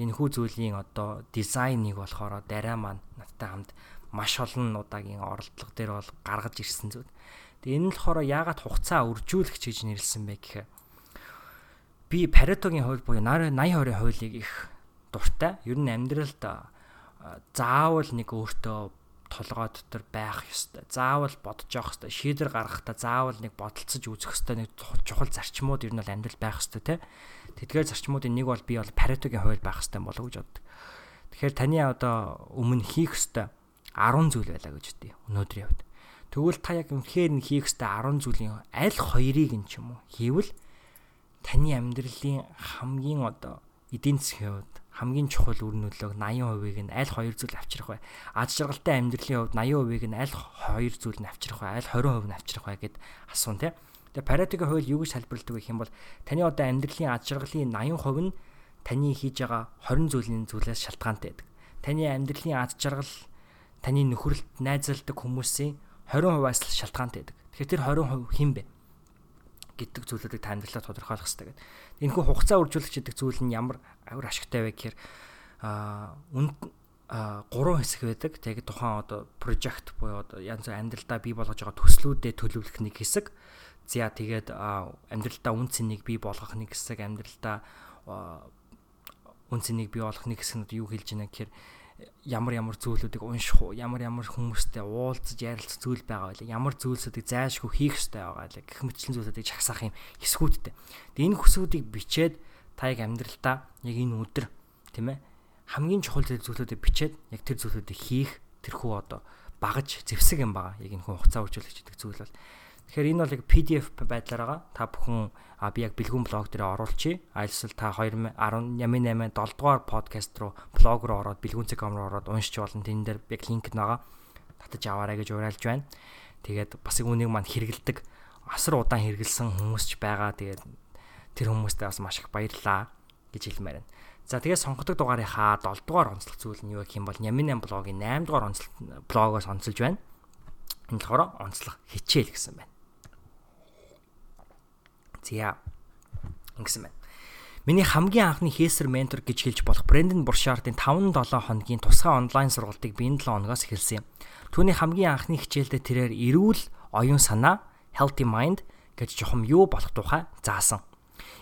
Энэ хүү зүйлийн одоо дизайныг болохоор дараа маань надтай хамт маш олон удаагийн оролдлого дээр бол гаргаж ирсэн зүйл. Тэгээ энэ нь болохоор яагаад хугацаа үржүүлэгч гэж нэрлсэн бэ гэхээр би Паретогийн хууль буюу 80 20-ийн хуулийг их дуртай. Ер нь амьдралд заавал нэг өөртөө толгой дотор байх ёстой. Заавал бодож явах ёстой. Шийдвэр гаргахдаа заавал нэг бодолцож үзэх ёстой нэг чухал зарчмууд ер нь бол амьдрал байх ёстой те. Тэдгээр зарчмуудын нэг бол би бол Паретогийн хууль байх ёстой болов гэж боддог. Тэгэхээр таны одоо өмнө хийх ёстой 10 зүйл байлаа гэж үтээ өнөөдрийн хувьд. Тэгвэл та яг үнэхээр нь хийх ёстой 10 зүйлийн аль хоёрыг нь ч юм уу хийвэл таны амьдралын хамгийн одоо эдийн засгийн хувьд хамгийн чухал үр нөлөөг 80%-ийг нь аль хоёр зүйл авчрах вэ? Аж жаргалтай амьдралын хувьд 80%-ийг нь аль хоёр зүйл нь авчрах вэ? Аль 20% нь авчрах вэ гэд асуун тий. Тэгээ Паретогийн хууль юу гэж тайлбарладаг гэх юм бол таны одоо амьдралын аж жаргалын 80% нь таны хийж байгаа 20 зүйлийн зүйлээс шалтгаантай байдаг. Таны амьдралын аж жаргал таны нөхөрлөлт найзалдаг хүмүүсийн 20%-аас л шалтгаантай байдаг. Тэгэхээр тэр 20% хэн бэ? Гэдэг зүйлүүдийг та амьдралаа тодорхойлох хэрэгтэй гэдэг. Энэхүү хугацаа үржүүлэгч гэдэг зүйл нь ямар авир ашигтай вэ гэхээр а үнд гурван хэсэг байдаг. Тэгээд тухайн одоо project буюу одоо янз бүр амьдралдаа бий болгож байгаа төслүүдэд төлөвлөх нэг хэсэг. За тэгээд амьдралдаа үн цэнийг бий болгох нэг хэсэг, амьдралдаа үн цэнийг бий болгох нэг хэсэг нь юу хэлж байна гэхээр ямар ямар зүйлүүдийг унших уу, ямар ямар хүмүүстэй уулзаж ярилцах зүйл байгаа байлаа. Ямар зүйлсүүдийг зайлшгүй хийх ёстой байгаа байлаа. Гэх мэтлэн зүйлсүүдийг чагсаах юм хэсгүүдтэй. Тэгээ энэ хүсүүдийг бичээд та яг амьдралдаа яг энэ өдөр тийм ээ хамгийн чухал зүйлүүдийг бичээд яг тэр зүйлүүдийг хийх тэрхүү одоо багаж зэвсэг юм байгаа. Яг энэ хүн хугацаа үржүүлэгч гэдэг зүйл бол Тэгэхээр энэ бол яг PDF байдлаар байгаа. Та бүхэн а би яг бэлгүүн блог дээр оруулчихъя. Айлсэл та 2018 7 дугаар подкаст руу блог руу ороод бэлгүүн.com руу ороод уншиж болно. Тэн дээр яг линк байгаа. Татаж аваарай гэж уриалж байна. Тэгээд бас үүнийг манд хэрэгэлдэг асар удаан хэрэгэлсэн хүмүүс ч байгаа. Тэгээд тэр хүмүүстээ бас маш их баярлалаа гэж хэлмээр байна. За тэгээд сонгодог дугаарынхаа 7 дугаар онцлог зүйл нь юу гэх юм бол Нямин 8 блогийн 8 дугаар онцлог блогоос онцолж байна. Энэ болохоор онцлог хичээл гэсэн байна. Зя. Ингэсэн байна. Миний хамгийн анхны хийсэр ментор гэж хэлж болох Брэндон Буршартын 5-7 хоногийн тусгай онлайн сургалтыг би энэ 7 хоногоос эхэлсэн юм. Түүний хамгийн анхны хичээлдээ тэрээр эрүүл оюун санаа, healthy mind гэж жохом юу болох тухай заасан.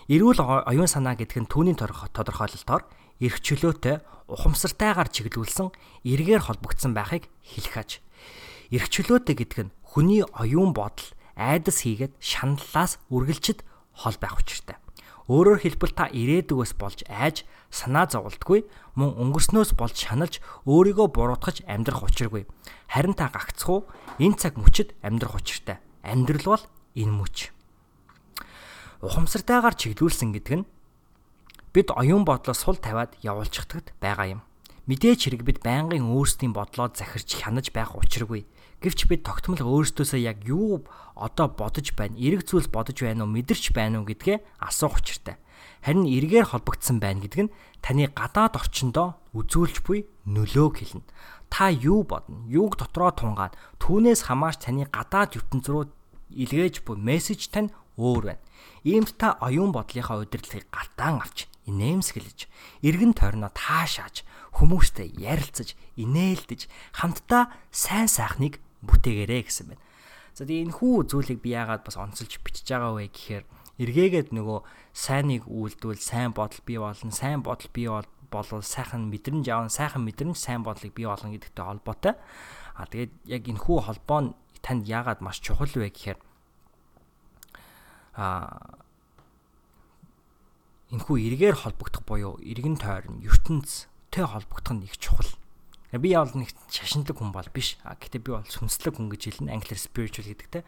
Эрүүл оюун санаа гэдэг нь түүний тодорхойлолтоор эрх чөлөөтэй, ухамсартайгаар чиглүүлсэн эргээр холбогдсон байхыг хэлэх аж. Эрх чөлөөтэй гэдэг нь хүний оюун бодол, айдас хийгээд шаналлаас үргэлжид хол байх учиртай. Өөрөөр хэлбэл та ирээдүгөөс болж айж санаа зовлтгүй мөн өнгөрснөөс болж шаналж өөрийгөө буруутгаж амьдрах учиргүй. Харин та гагцхуу энэ цаг мөчид амьдрах учиртай. Амьдрал бол энэ мөч. Ухамсартайгаар чиглүүлсэн гэдэг нь бид оюун бодлоо сул тавиад явуулчихдагд байгаа юм. Мэдээж хэрэг бид байнгын өөрсдийн бодлоо захирч хянаж байх учиргүй. Гэвч бид тогтмол өөрсдөөсөө яг юу одоо бодож байна, эрэг зүйлс бодож байна уу, мэдэрч байна уу гэдгээ асуух учиртай. Харин эргээр холбогдсон байна гэдэг нь таны гадаад орчиндөө үзүүлж буй нөлөөг хэлнэ. Та юу бодно, юуг дотроо тунгаад түүнээс хамаарч таны гадаад ертөнц рүү илгээж буй мессеж тань өөр байна. Иймд та оюун бодлынхаа удирдлагыг галтаан авч инээмсэглэж, эргэн тойрноо таашааж, хүмүүстэй ярилцаж, инээлдэж, хамтдаа сайн сайхныг бүтээгээрэй гэсэн байна. За тэгээ энэ хүү зүйлийг би яагаад бас онцолж бичиж байгаа вэ гэхээр эргээгээд нөгөө сайныг үйлдвэл сайн бодол бий болно, сайн бодол бий болвол сайхан мэдрэмж авна, сайхан мэдрэмж сайн бодлыг бий болгоно гэдэгтэй холбоотой. А тэгээд яг энэ хүү холбоо нь танд яагаад маш чухал вэ гэхээр а энэхүү эргээр холбогдох буюу эргэн тойрон ертөнцтэй холбогдох нь их чухал. Би яавал нэг шашинлаг хүн бол биш. А гэтээ би бол сүнслэг хүн гэж хэлнэ. Англиар spiritual гэдэгтэй.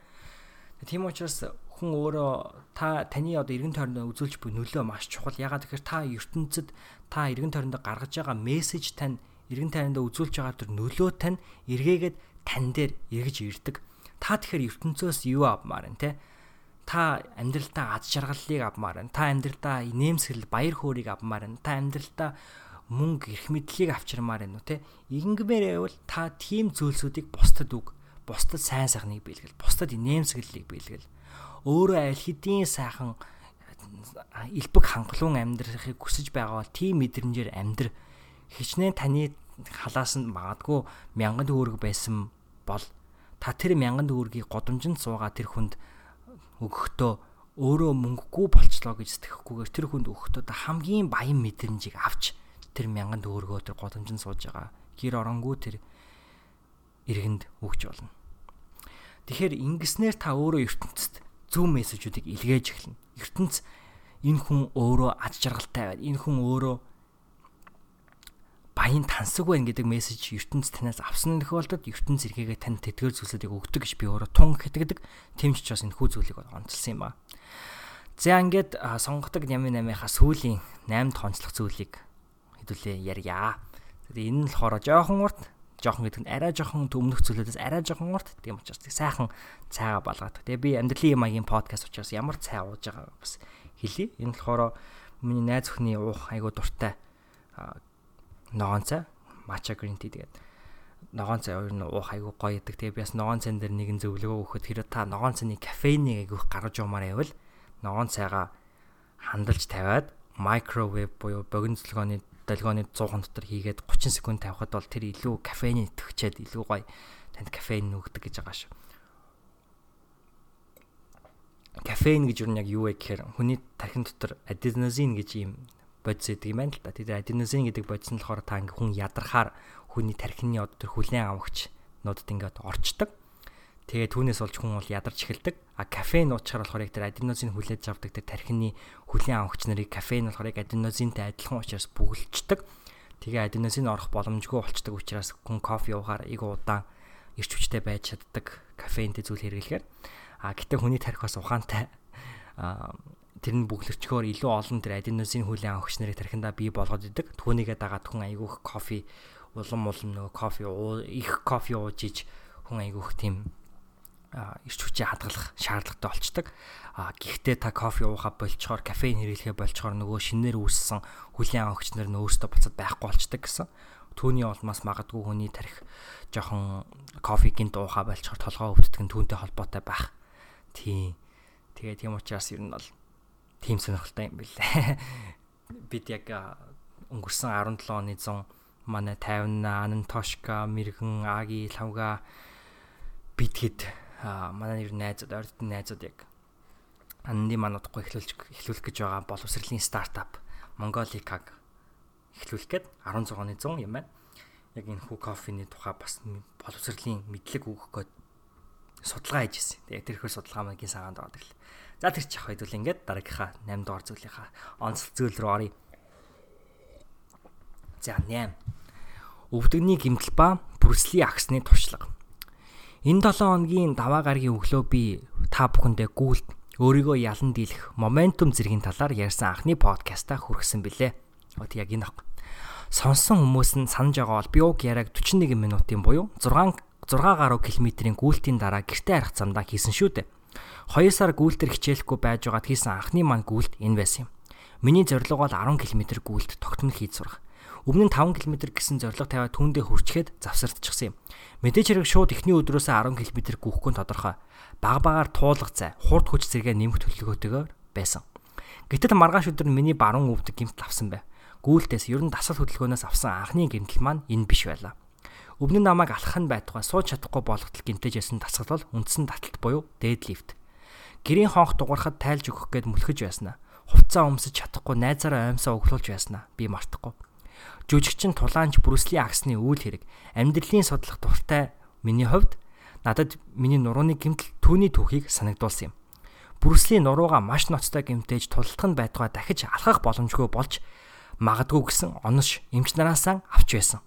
Тийм учраас хүн өөрөө та таны одоо эргэн тойронд үзүүлж буй нөлөө маш чухал. Ягаад гэхээр та ертөнцид та эргэн тойронд гаргаж байгаа мессеж тань эргэн тойронд үзүүлж байгаа тэр нөлөө тань эргээгээд тань дээр эргэж ирдэг. Та тэгэхээр ертөнцөөс юу авмаар вэ те? Та амьдралдаа аз жаргаллыг авмаар байна. Та амьдралдаа инээмсэглэл баяр хөөргийг авмаар байна. Та амьдралдаа мөнгө эрх мэдлийг авчирмаар байна уу те ингэмээр байвал та тийм зүйлсүүдийг бусдад үг бусдад сайн сайхныг биелгэл бусдад инээмсэглэлийг биелгэл өөрөө аль хэдийн сайхан элбэг хангалуун амьдрахыг хүсэж байгаа бол тийм мэдрэмжээр амьдр хичнээн таны халаас нь магадгүй мянган төгрөг байсан бол та тэр мянган төгрөгийг годомжинд суугаа тэр хүнд өгөхдөө өөрөө мөнгөгүй болчлоо гэж сэтгэхгүйгээр тэр хүнд өгөхдөө хамгийн баян мэдрэмжийг авч тэр мянган төгрөгөө тэр годомжинд сууж байгаа гэр оронгүй тэр иргэнд өгч болно. Тэгэхээр ингэснээр та өөрөө ертөнцид зөв мессежүүдийг илгээж эхэлнэ. ертөнц энэ хүн өөрөө аж жаргалтай байна. Энэ хүн өөрөө баян тансаг байна гэдэг мессеж ертөнц танаас авсан тохиолдолд ертөнц эргээгээ танд тэтгэр зүйлсүүдийг өгдөг гэж би өөрөө тун итгэдэг. Тэмч ч бас энэ хүү зүйлийг онцлсан юм аа. За ингээд сонгодог нями намынхаа сүүлийн 8 тонцлох зүйлийг хэдүүлээ ярья. Тэгээд энэ нь болохоор жоохон урт, жоохон гэдэг нь арай жоохон төмнөх зүйлүүдээс арай жоохон урт. Тийм учраас сайхан цайгаа балгаад. Тэгээд би амьдралын маягийн подкаст учраас ямар цай ууж байгаа бас хэлье. Энэ болохоор миний найз өхний уух айгуу дуртай ногоон цай, matcha green tea тэгээд ногоон цай өөр нь уух айгуу гоё гэдэг. Тэгээд би бас ногоон цайн дээр нэгэн зөвлөгөө өгөхөд хэрэг та ногоон цайны кофенийг айгуух гаргаж явмаар байвал ногоон цайгаа хандалж тавиад microwave буюу богино цөлгөөний долгионы 100 дотор хийгээд 30 секунд тавихад бол тэр илүү кофеин идэвчээд илүү гоё танд кофеин нүгдэг гэж байгаа шүү. Кофеин гэж юу яг юу вэ гэхээр хүний тархин дотор аденозин гэж юм бодис гэдэг юм байна л да. Тэр аденозин гэдэг бодис нь болохоор та ингээ хүн ядархаар хүний тархины одоо тэр хүлэн авахч нуудад ингээд орчдөг. Тэгээд түүнээс болж хүн бол ядарч эхэлдэг. А кофеин уучаар болохоор яг тэр аденозин хүлээж авдаг тэр тархины хүлэн авахч нарыг кофеин болохоор яг аденозинтэй адилхан учраас бүгэлчдэг. Тэгээ аденозин орох боломжгүй болчдөг учраас хүн кофе уухаар ийг удаан ирч хүчтэй байж чаддаг кофеинтэй зүйл хэрэглэхээр. А гэтээ хүний тарих бас ухаантай. А тэр нь бүглэрчгөөр илүү олон тэр аденозин хүлэн авахч нарыг тархиндаа бий болгоод идэг. Түүнийгээ дагаад хүн айгүйх кофе улам улам нөгөө кофе их кофе ууж иж хүн айгүйх тийм ирч хүчээ хадгалах шаардлагатай болчдаг. А гэхдээ та кофе уухаа болчоор кофеин хэрэглэхээ болчоор нөгөө шинээр үүссэн хүлийн авахч нар нь өөрсдөө буцаад байхгүй болчдаг гэсэн. Түүний улмаас магадгүй хүний тарих жоохон кофе гинт уухаа болчоор толгоо өвддөг нь түүнтэй холбоотой байх. Тийм. Тэгээ тийм учраас ер нь бол тийм сонирхолтой юм билээ. Бид яг өнгөрсөн 17 оны 100 манай 50 Анан Тошка, Мэргэн, Аги, Лавга бидгэд манай нэр найзууд, ойрдын найзууд яг анны мануудахгүй эхлүүлж эхлүүлэх гэж байгаа боловсролын стартап Mongolicag эхлүүлэх гээд 16 оны 100 юм байна. Яг энэ хүү кофений тухай бас боловсролын мэдлэг өгөх гээд судалгаа хийж ирсэн. Тэгээ тэр ихэр судалгаа маань гин сагаанд байгаа гэл. За тэр чих хоёул ингээд дараагийнхаа 8 дугаар зүйлийнхаа онцлог зүйл рүү оръё. За 8. Өвдөгний гимтэл ба бүрслий агсны туршлага. Энэ 7 хоногийн даваа гарагийн өглөө би та бүхэндээ гүйлт өөрийгөө ялан дийлэх моментум зэргийн талаар ярьсан анхны подкастаа хүргэсэн билээ. Вот яг энэ ах. Сонсон хүмүүс нь санаж байгаа бол би уг яриаг 41 минутын буюу 6 6 гаруй километрийн гүйлтийн дараа гэртээ арах замдаа хийсэн шүү дээ. 2 сар гүйлтэр хичээлэхгүй байж байгаад хийсэн анхны маань гүйлт энэ байсан юм. Миний зорилго бол 10 км гүйлт тогтмол хийж сурах. Өмнө нь 5 км гэсэн зорилго тавиад түүндээ хүрчгээд завсардчихсан юм. Мэдээж хэрэг шууд эхний өдрөөсөө 10 км гүйхгүй тодорхой. Баг багаар туулах цай, хурд хүч зэрэгээ нэмэх төлөвлөгөөтэйгээр байсан. Гэтэл маргааш өдөр миний баруун өвдөг гимтэл авсан байв. Гүүлтээс ер нь дасгал хөдөлгөөнөөс авсан анхны гимтэл маань энэ биш байлаа. Өмнө нь намайг алхах нь байтугай сууж чадахгүй болготол гимтэж ясан дасгал бол үндсэн таталт буюу deadlift. Гэрийн хонх дугаархад тайлж өгөх гээд мүлхэж байснаа. Хувцаа өмсөж чадахгүй найзаараа аимсаа өглөөлж байснаа. Би мартахгүй жүжигчин тулаанч Брюсли Аксны үйл хэрэг амьдралын судлах дуртай миний хувьд надад миний нурууны гэмтэл түүний түүхийг санагдуулсан юм. Брюсли нурууга маш ноцтой гэмтээж тултах нь байтугай дахиж алхах боломжгүй болж магадгүй гэсэн онош эмч нараасаа авч байсан.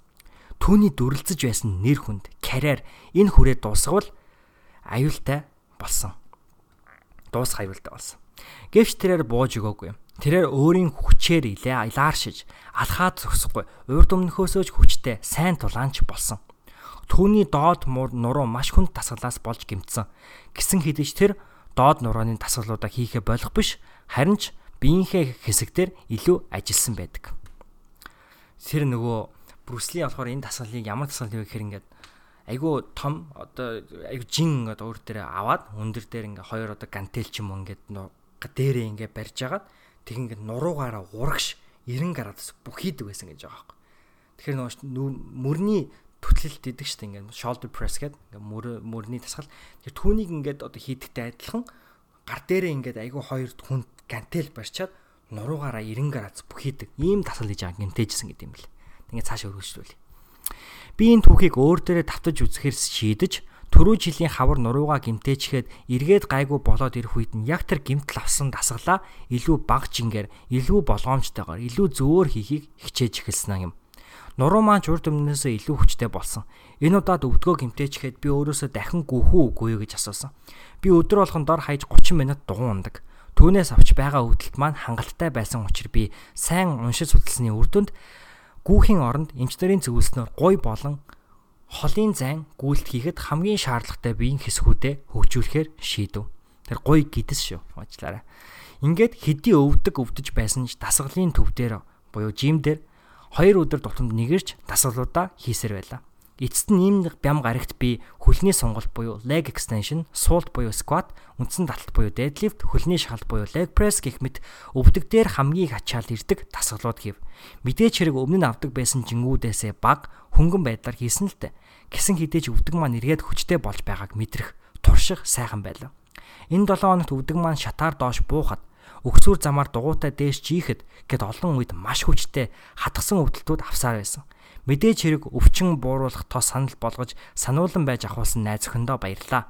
Түүний дүрлцэж байсан нэр хүнд, карьер энэ хүрээ дуусгавал аюултай болсон. Дуусах аюултай болсон. Гэвч тэрээр бууж өгөөгүй. Тэрээр өөрийн хүчээр илээ илааршиж алхаад зогсохгүй урд өмнөхөөсөө ч хүчтэй сайн тулаанч болсон. Түүний доод нуруу маш хүнд тасгалаас болж гимтсэн. Гисэн хэдэж тэр доод нурууны тасгалуудаа хийхэ болох биш харин ч биеийнхээ хэсэгтэр илүү ажилласан байдаг. Тэр нөгөө Брюсли болохоор энэ тасгалыг ямар тасгал вэ гэхээр ингээд айгүй том одоо айгүй жин одоо өөр дээр аваад өндөр дээр ингээ хоёр одоо гантел ч юм уу ингээд дээрээ ингээ барьж агаад тэг ингээд нуруугаараа урагш 90 градус бүхийдэг байсан гэж байгаа байхгүй. Тэгэхээр нөгөө мөрний түтлэлт идэг штэ ингээд shoulder press гэдэг ингээд мөр мөрний тасгал тэр түүнийг ингээд одоо хийдэгтэй адилхан гар дээрээ ингээд айгүй хоёр хүн гантел барьчаад нуруугаараа 90 градус бүхийдэг ийм тасгал хийж байгаа гинтэжсэн гэдэг юм бэл. Ингээд цаашаа өргөжлүүлээ. Би энэ түүхийг өөр дээрээ давтаж үзэхээр шийдэж Төрөө жилийн хавар нуруугаа гимтээчгээд эргээд гайгүй болоод ирэх үед нь яг тэр гимтэл авсан дасгалаа илүү баг жингээр, илүү болгоомжтойгоор, илүү зөөр хийхийг хичээж эхэлсэн юм. Нуруу маань урд өмнөөсөө илүү хүчтэй болсон. Энэ удаад өвдгөө гимтээчгээд би өөрөөсөө дахин гүөхүү үгүй юу гэж асуусан. Би өдөр болгон дор хаяж 30 минут дугуун ундаг. Түүнээс авч байгаа өвдөлт маань хангалттай байсан учраас би сайн уншиж судалсны үр дүнд гүүхийн оронд эмчнэрийн зөвлөснөөр гой болон холын зайн гүйлт хийхэд хамгийн шаардлагатай биеийн хэсгүүдэд хөгжүүлэхээр шийдэв. Тэр гоё гидс шүү. Уучлаарай. Ингээд хэдий өвдөг өвдөж байсан ч дасгалын төв дээр буюу жим дээр хоёр өдөр тутамд нэгэрч дасгалуудаа хийсээр байлаа. Эцэст нь ийм бям гарагт би хөлний сонголт буюу leg extension, суулт буюу squat, үндсэн таталт буюу deadlift, хөлний шалт буюу leg press гэх мэт өвдөг дээр хамгийн ачаал ирдэг дасгалууд хийв. Мэдээч хэрэг өмнө нь авдаг байсан жингүүдээсээ баг хөнгөн байдлаар хийсэн л дээ. Гисэн хідээж өвдөг маань эргээд хүчтэй болж байгааг мэдрэх турших сайхан байлаа. Энэ 7 хоногт өвдөг маань шатаар доош буухад өгсүр замаар дугуйтай дээш жийхэд гэд олон үед маш хүчтэй хатгсан өвдөлтүүд авсаар байсан. Мэдээж хэрэг өвчин бууруулах тос санал болгож сануулсан байж ахуулсан найз өхөндөө баярлаа.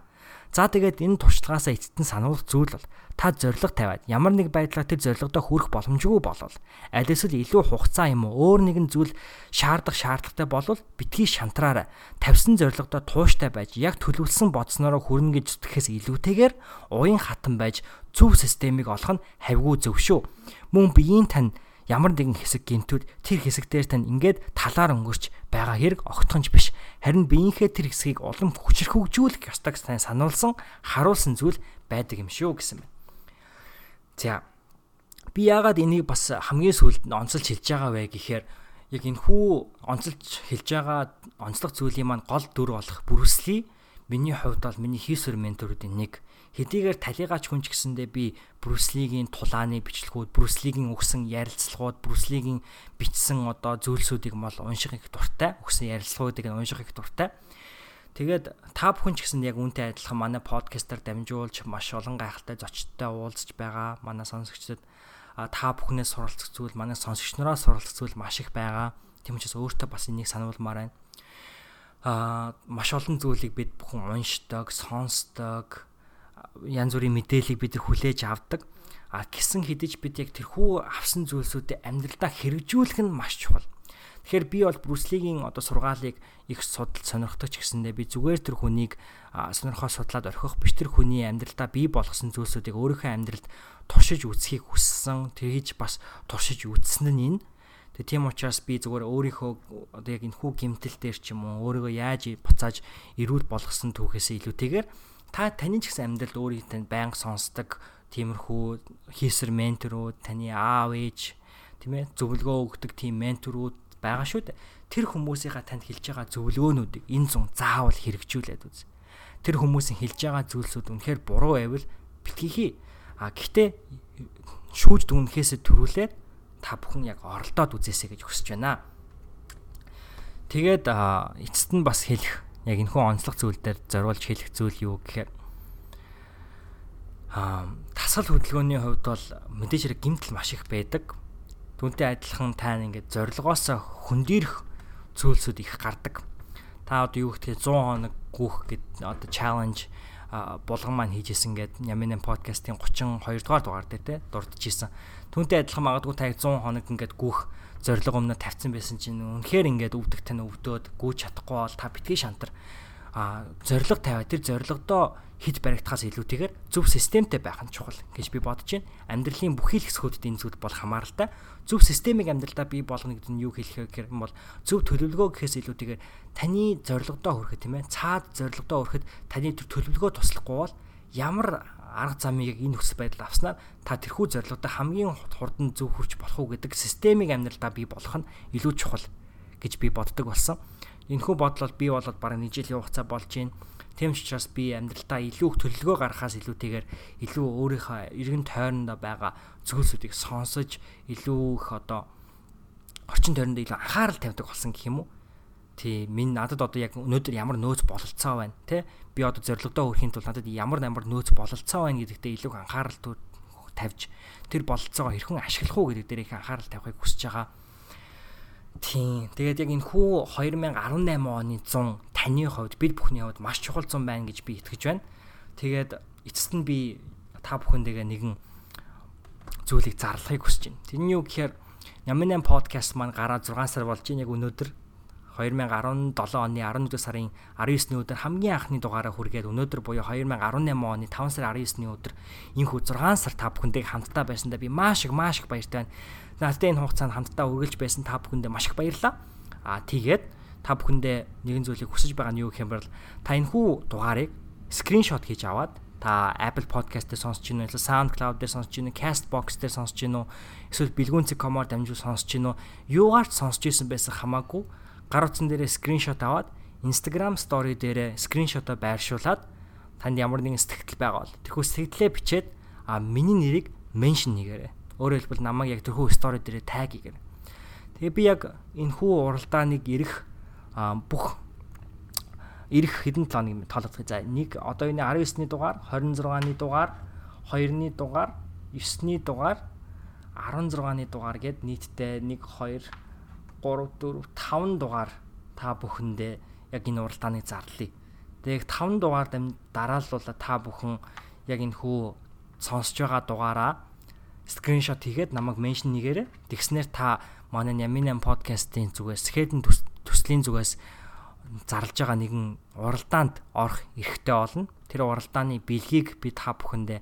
За тэгээд энэ туршлагаасаа эцэст нь сануулах зүйл бол та зориг тавиад ямар нэг байдлаар тэр зоригдоо хүрэх боломжгүй болвол аль эсвэл илүү хугацаа юм уу өөр нэгэн зүйл шаардах шаардлагатай болвол битгий шантраараа тавьсан зоригдоо тууштай байж яг төлөвлөсөн бодснороо хүрнэ гэж зүтгэхээс илүүтэйгээр уян хатан байж зөв системийг олох нь хавьгүй зөв шүү. Мөн биеийн тань ямар нэгэн хэсэг гинтүүд тэр хэсэг дээр тань ингээд талаар өнгөрч байгаа хэрэг огтхонч биш. Харин биеийнхээ тэр хэсгийг улам хүчрхүүгжүүлэх ёстойг сайн сануулсан харуулсан зүйл байдаг юм шүү гэсэн байна. За би яагаад энийг бас хамгийн сүүлд нь онцолж хэлж байгаа вэ гэхээр яг энэ хүү онцолж хэлж байгаа онцлог зүйлийн маань гол дүр болох бүрслий миний хувьд бол миний хийсвэр менторуудын нэг хэдийгээр талигаач хүн ч гэсэндээ би Брюслигийн тулааны бичлэгүүд, Брюслигийн өгсөн ярилцлагууд, Брюслигийн бичсэн одоо зүйлсүүдийг мал унших их дуртай. Өгсөн ярилцлагуудыг унших их дуртай. Тэгээд та бүхэн ч гэсэн яг үүнтэй адилхан манай подкастаар дамжуулж маш олон гайхалтай зочдтой уулзж байгаа. Манай сонсогчдод та бүхнээс суралцах зүйл, манай сонсогч нараас суралцах зүйл маш их байгаа. Тийм учраас өөртөө бас энийг сануулмаар байна. Аа маш олон зүйлийг бид бүхэн уншдаг, сонсдог, янз бүрийн мэдээллийг бид хүлээж авдаг. А гисэн хэдиж бид яг тэрхүү авсан зүйлсүүдээ амьдралдаа хэрэгжүүлэх нь маш чухал. Тэгэхээр би бол Брюслигийн одоо сургаалыг их судалж сонирхдаг ч гэсэндээ би зүгээр тэр хүнийг сонирхоо судлаад орхих биш тэр хүний амьдралдаа бий болгосон зүйлсүүдийг өөрийнхөө амьдралд туршиж үзхийг хүссэн. Тэгж бас туршиж үзсэн нь энэ. Тэгээ тийм учраас би зүгээр өөрийнхөө одоо яг энэ хүү гимтэл дээр ч юм уу өөрийгөө яаж буцааж эрүүл болгосон түүхээсээ илүүтэйгээр та таны ч гэсэн амьдралд өөрийг тань байнга сонсдог тиймэрхүү хийсэр менторууд, таны аав ээж тийм ээ зөвлөгөө өгдөг тийм менторууд байгаа шүү дээ. Тэр хүмүүсийнхаа танд хэлж байгаа зөвлөгөөнүүдийг энэ зун заавал хэрэгжүүлээд үз. Тэр хүмүүсийн хэлж байгаа зүйлсүүд үнэхээр буруу байвал битгий хий. А гэхдээ шүүж дүнхээсээ төрүүлээд та бүхэн яг оролдоод үзээсэй гэж хүсэж байна. Тэгээд эцэст нь бас хэлэх яг энэхүү онцлог зүйл дээр зориулж хэлэх зүйл юу гэхээр аа тасгал хөдөлгөөний хувьд бол мэдээж хэрэг гимтэл маш их байдаг. Түүнтэй адилхан тань ингээд зорилгоос хөндөрөх зүйлсүүд их гардаг. Та одоо юу гэхээр 100 хоног гүөх гэд одоо challenge булган маань хийжсэн гэд Ямин подкастын 32 дугаар дугаар дээр те дурдчихсан. Түүнтэй адилхан магадгүй та 100 хоног ингээд гүөх зориг өмнө тавьсан байсан чинь үнэхээр ингээд өвдөх тань өвдөөд гүйж чадахгүй бол та битгий шантар а зориг тавиа тэр зоригдоо хид баригдахаас илүүтэйгээр зөв системтэй байх нь чухал гэж би бодож байна. Амьдралын бүхий л хэсгүүдэд энэ зүйл бол хамааралтай. Зөв системийг амьдралдаа бий болгоно гэдэг нь юу хэлэх вэ гэхээр бол зөв төлөвлөгөө гэхээс илүүтэйгээр таны зорилгодоо хүрэхэд тийм ээ цаад зорилгодоо хүрэхэд таны төлөвлөгөө туслахгүй бол ямар арга замыг энэ нөхцөл байдалд авснаар та тэрхүү зорилгодоо хамгийн хурдан зөв хүрч болох уу гэдэг системийг амьдралдаа бий болгох нь илүү чухал гэж би боддог болсон. Энэхүү бодлол би болоод бараг нэг жилийн хугацаа болж байна Тийм ч учраас би амьдралтаа илүү төлөвлөгөө гаргахаас илүүтэйгээр илүү өөрийнхөө эргэн тойрондоо байгаа зүйлсүүдийг сонсож илүү их одоо орчин тойрондоо илүү анхаарал тавьдаг болсон гэх юм уу? Тий, минь надад одоо яг өнөөдөр ямар нөөц бололцоо байна, тэ? Би одоо зорилгодоо хүрэхийн тулд надад ямар ямар нөөц бололцоо байна гэдэгтээ илүү анхаарал тавьж тэр бололцоогоо хэрхэн ашиглах уу гэдэг дээр их анхаарал тавихыг хүсэж байгаа. Тийм. Тэгээд яг энэ хүү 2018 оны 100 таны хувьд бид бүхний хувьд маш чухал зам байна гэж би итгэж байна. Тэгээд эцэст нь би та бүхэндээ нэгэн зүйлийг зарлахыг хүсэж байна. Тэрний юу гэхээр 8 подкаст маань гараад 6 сар болж байна. Яг өнөөдөр 2017 оны 11 сарын 19-ний өдөр хамгийн анхны дугаараа хүргээд өнөөдөр буюу 2018 оны 5 сарын 19-ний өдөр энэхүү 6 сар та бүхэндээ хамтдаа байсандаа би маш их маш их баяртай байна. Надтай энэ хугацаанд хамтдаа үргэлж байсан та бүхэндээ маш их баярлалаа. Аа тэгээд та бүхэндээ нэгэн зүйлийг хүсэж байгаа нь юу гэх юм бол та энэхүү дугаарыг скриншот хийж аваад та Apple Podcast дээр сонсож байна уу, SoundCloud дээр сонсож уу, Castbox дээр сонсож уу, эсвэл бэлгүүнцэг.com-оор дамжуул сонсож уу, юугаар ч сонсож исэн байсан хамаагүй гар утсан дээрээ скриншот аваад Instagram story дээрээ скриншотоо байршуулад танд ямар нэгэн сэтгэл байгаа бол тэрхүү сэтгэлээ бичээд а миний нэрийг меншн хийгээрэй. Өөрөөр хэлбэл намайг яг тэрхүү story дээрээ таг хийгээрэй. Тэгээ би яг энэ хүү уралдааныг ирэх бүх ирэх хэдэн талыг тоолох. За нэг одоо энэ 19-ны дугаар, 26-ны дугаар, 2-ны дугаар, 9-ны дугаар, 16-ны дугаар гээд нийтдээ 1 2 3 4 5 дугаар та бүхэндээ яг энэ уралдааныг зарлая. Тэгээ 5 дугаар дарааллуулаад та бүхэн яг энэ хүү сонсож байгаа дугаараа скриншот хийгээд намайг меншн нэгээрэй. Тэгснээр та манай Ямин 8 подкастын зүгээс Skeleton төслийн зүгээс зарлж байгаа нэгэн уралдаанд орох эрхтэй болно. Тэр уралдааны бэлгийг би та бүхэндээ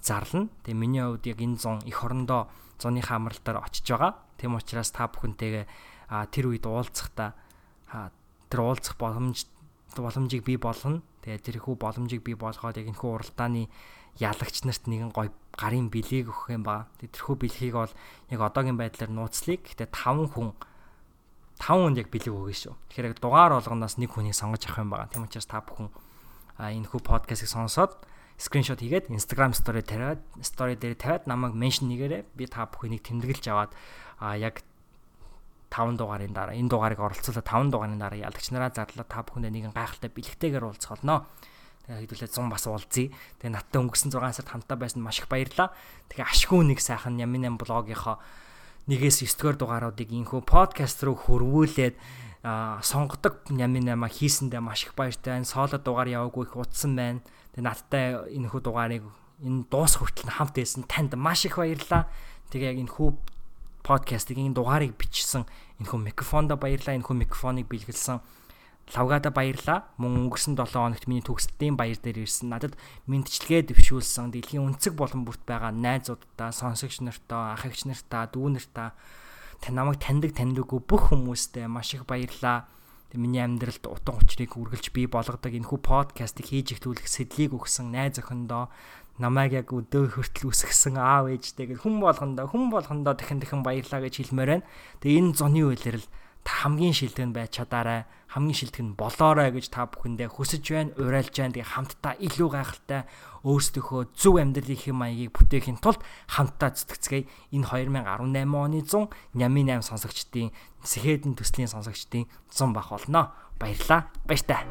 зарлана. Тэгээ миний хувьд яг энэ зон эх орондоо зуны хамралтаар очиж байгаа. Тэм учраас та бүхэнтэйгээ тэр үед уулзахдаа тэр уулзах боломж боломжийг бий болгоно. Тэгээд тэрхүү боломжийг бий болгоод яг энэхүү уралдааны ялагч нарт нэгэн гой гарын бэлгийг өгөх юм ба. Тэрхүү бэлгийг бол яг одоогийн байдлаар нууцлыг. Гэтэ 5 хүн 5 хүнд яг бэлэг өгнө шүү. Тэгэхээр яг дугаар болгоноос нэг хүнийг сонгож авах юм байна. Тийм учраас та бүхэн энэхүү подкастыг сонсоод скриншот хийгээд Instagram story тавиад story дээр тавиад намайг меншн нэгээрээ би та бүхнийг тэмдэглэж аваад а яг 5 дугаарын дараа энэ дугаарыг оролцуулаад 5 дугаарын дараа ялагч нараа зарлаа та бүхэндээ нэгэн гайхалтай бэлгтэйгээр уулзах болно. Тэгээ хэдүүлээ 100 бас уулзъя. Тэгээ надтай өнгөрсөн 6 сард хамтаа байсан маш их баярлаа. Тэгээ ашгүй нэг сайхан Ямин 8 блогийнхоо нэгээс 9 дугаар дугааруудыг инхүү подкаст руу хөрвүүлээд сонгодог Ямин 8 хийсэндээ маш их баяртай. Соло дугаар яваагүй их утсан байна. Тэгээ надтай энэхүү дугаарыг энэ дуус хүртэл хамт байсан танд маш их баярлаа. Тэгээ яг энэхүү подкастыг энэ дугаарыг бичсэн энэхүү микрофондо баярлаа. Энэхүү микрофоныг бэлгэлсэн лавгада баярлаа. Мөн өнгөрсөн 7 хоногт миний төгсөлтийн баяр дээр ирсэн. Надад мэдчилгээ дэвшүүлсэн дэлхийн үнцэг болон бүрт байгаа найзуудтай, сонсогч нартай, ах эгч нартай, дүү нартай та намайг таньдаг таньдаггүй бүх хүмүүстээ маш их баярлаа. Тэг миний амьдралд утга учирыг үргэлж бий болгодог энэхүү подкастыг хийж ихтүүлэх сэдлийг өгсөн найз охиндоо намайг яг өдөө хүртэл үсгсэн аав ээжтэй гэл хүн болгондоо хүн болгондоо дахин дахин баярлаа гэж хэлмээр байна. Тэгээ энэ зуны үйлрэл та хамгийн шилдэг нь байж чадаарай. Хамгийн шилдэг нь болоорой гэж та бүхэндээ хүсэж байна, уриалж байна. Тэгээ хамтдаа илүү гайхалтай өөрсдийнхөө зөв амьдралын хэм маягийг бүтээхийн тулд хамтдаа зүтгэцгээе. Энэ 2018 оны 100 Нямын 8 сонсогчдын Сэхэдэн төслийн сонсогчдын 100 бах болно. Баярлаа. Баяртай.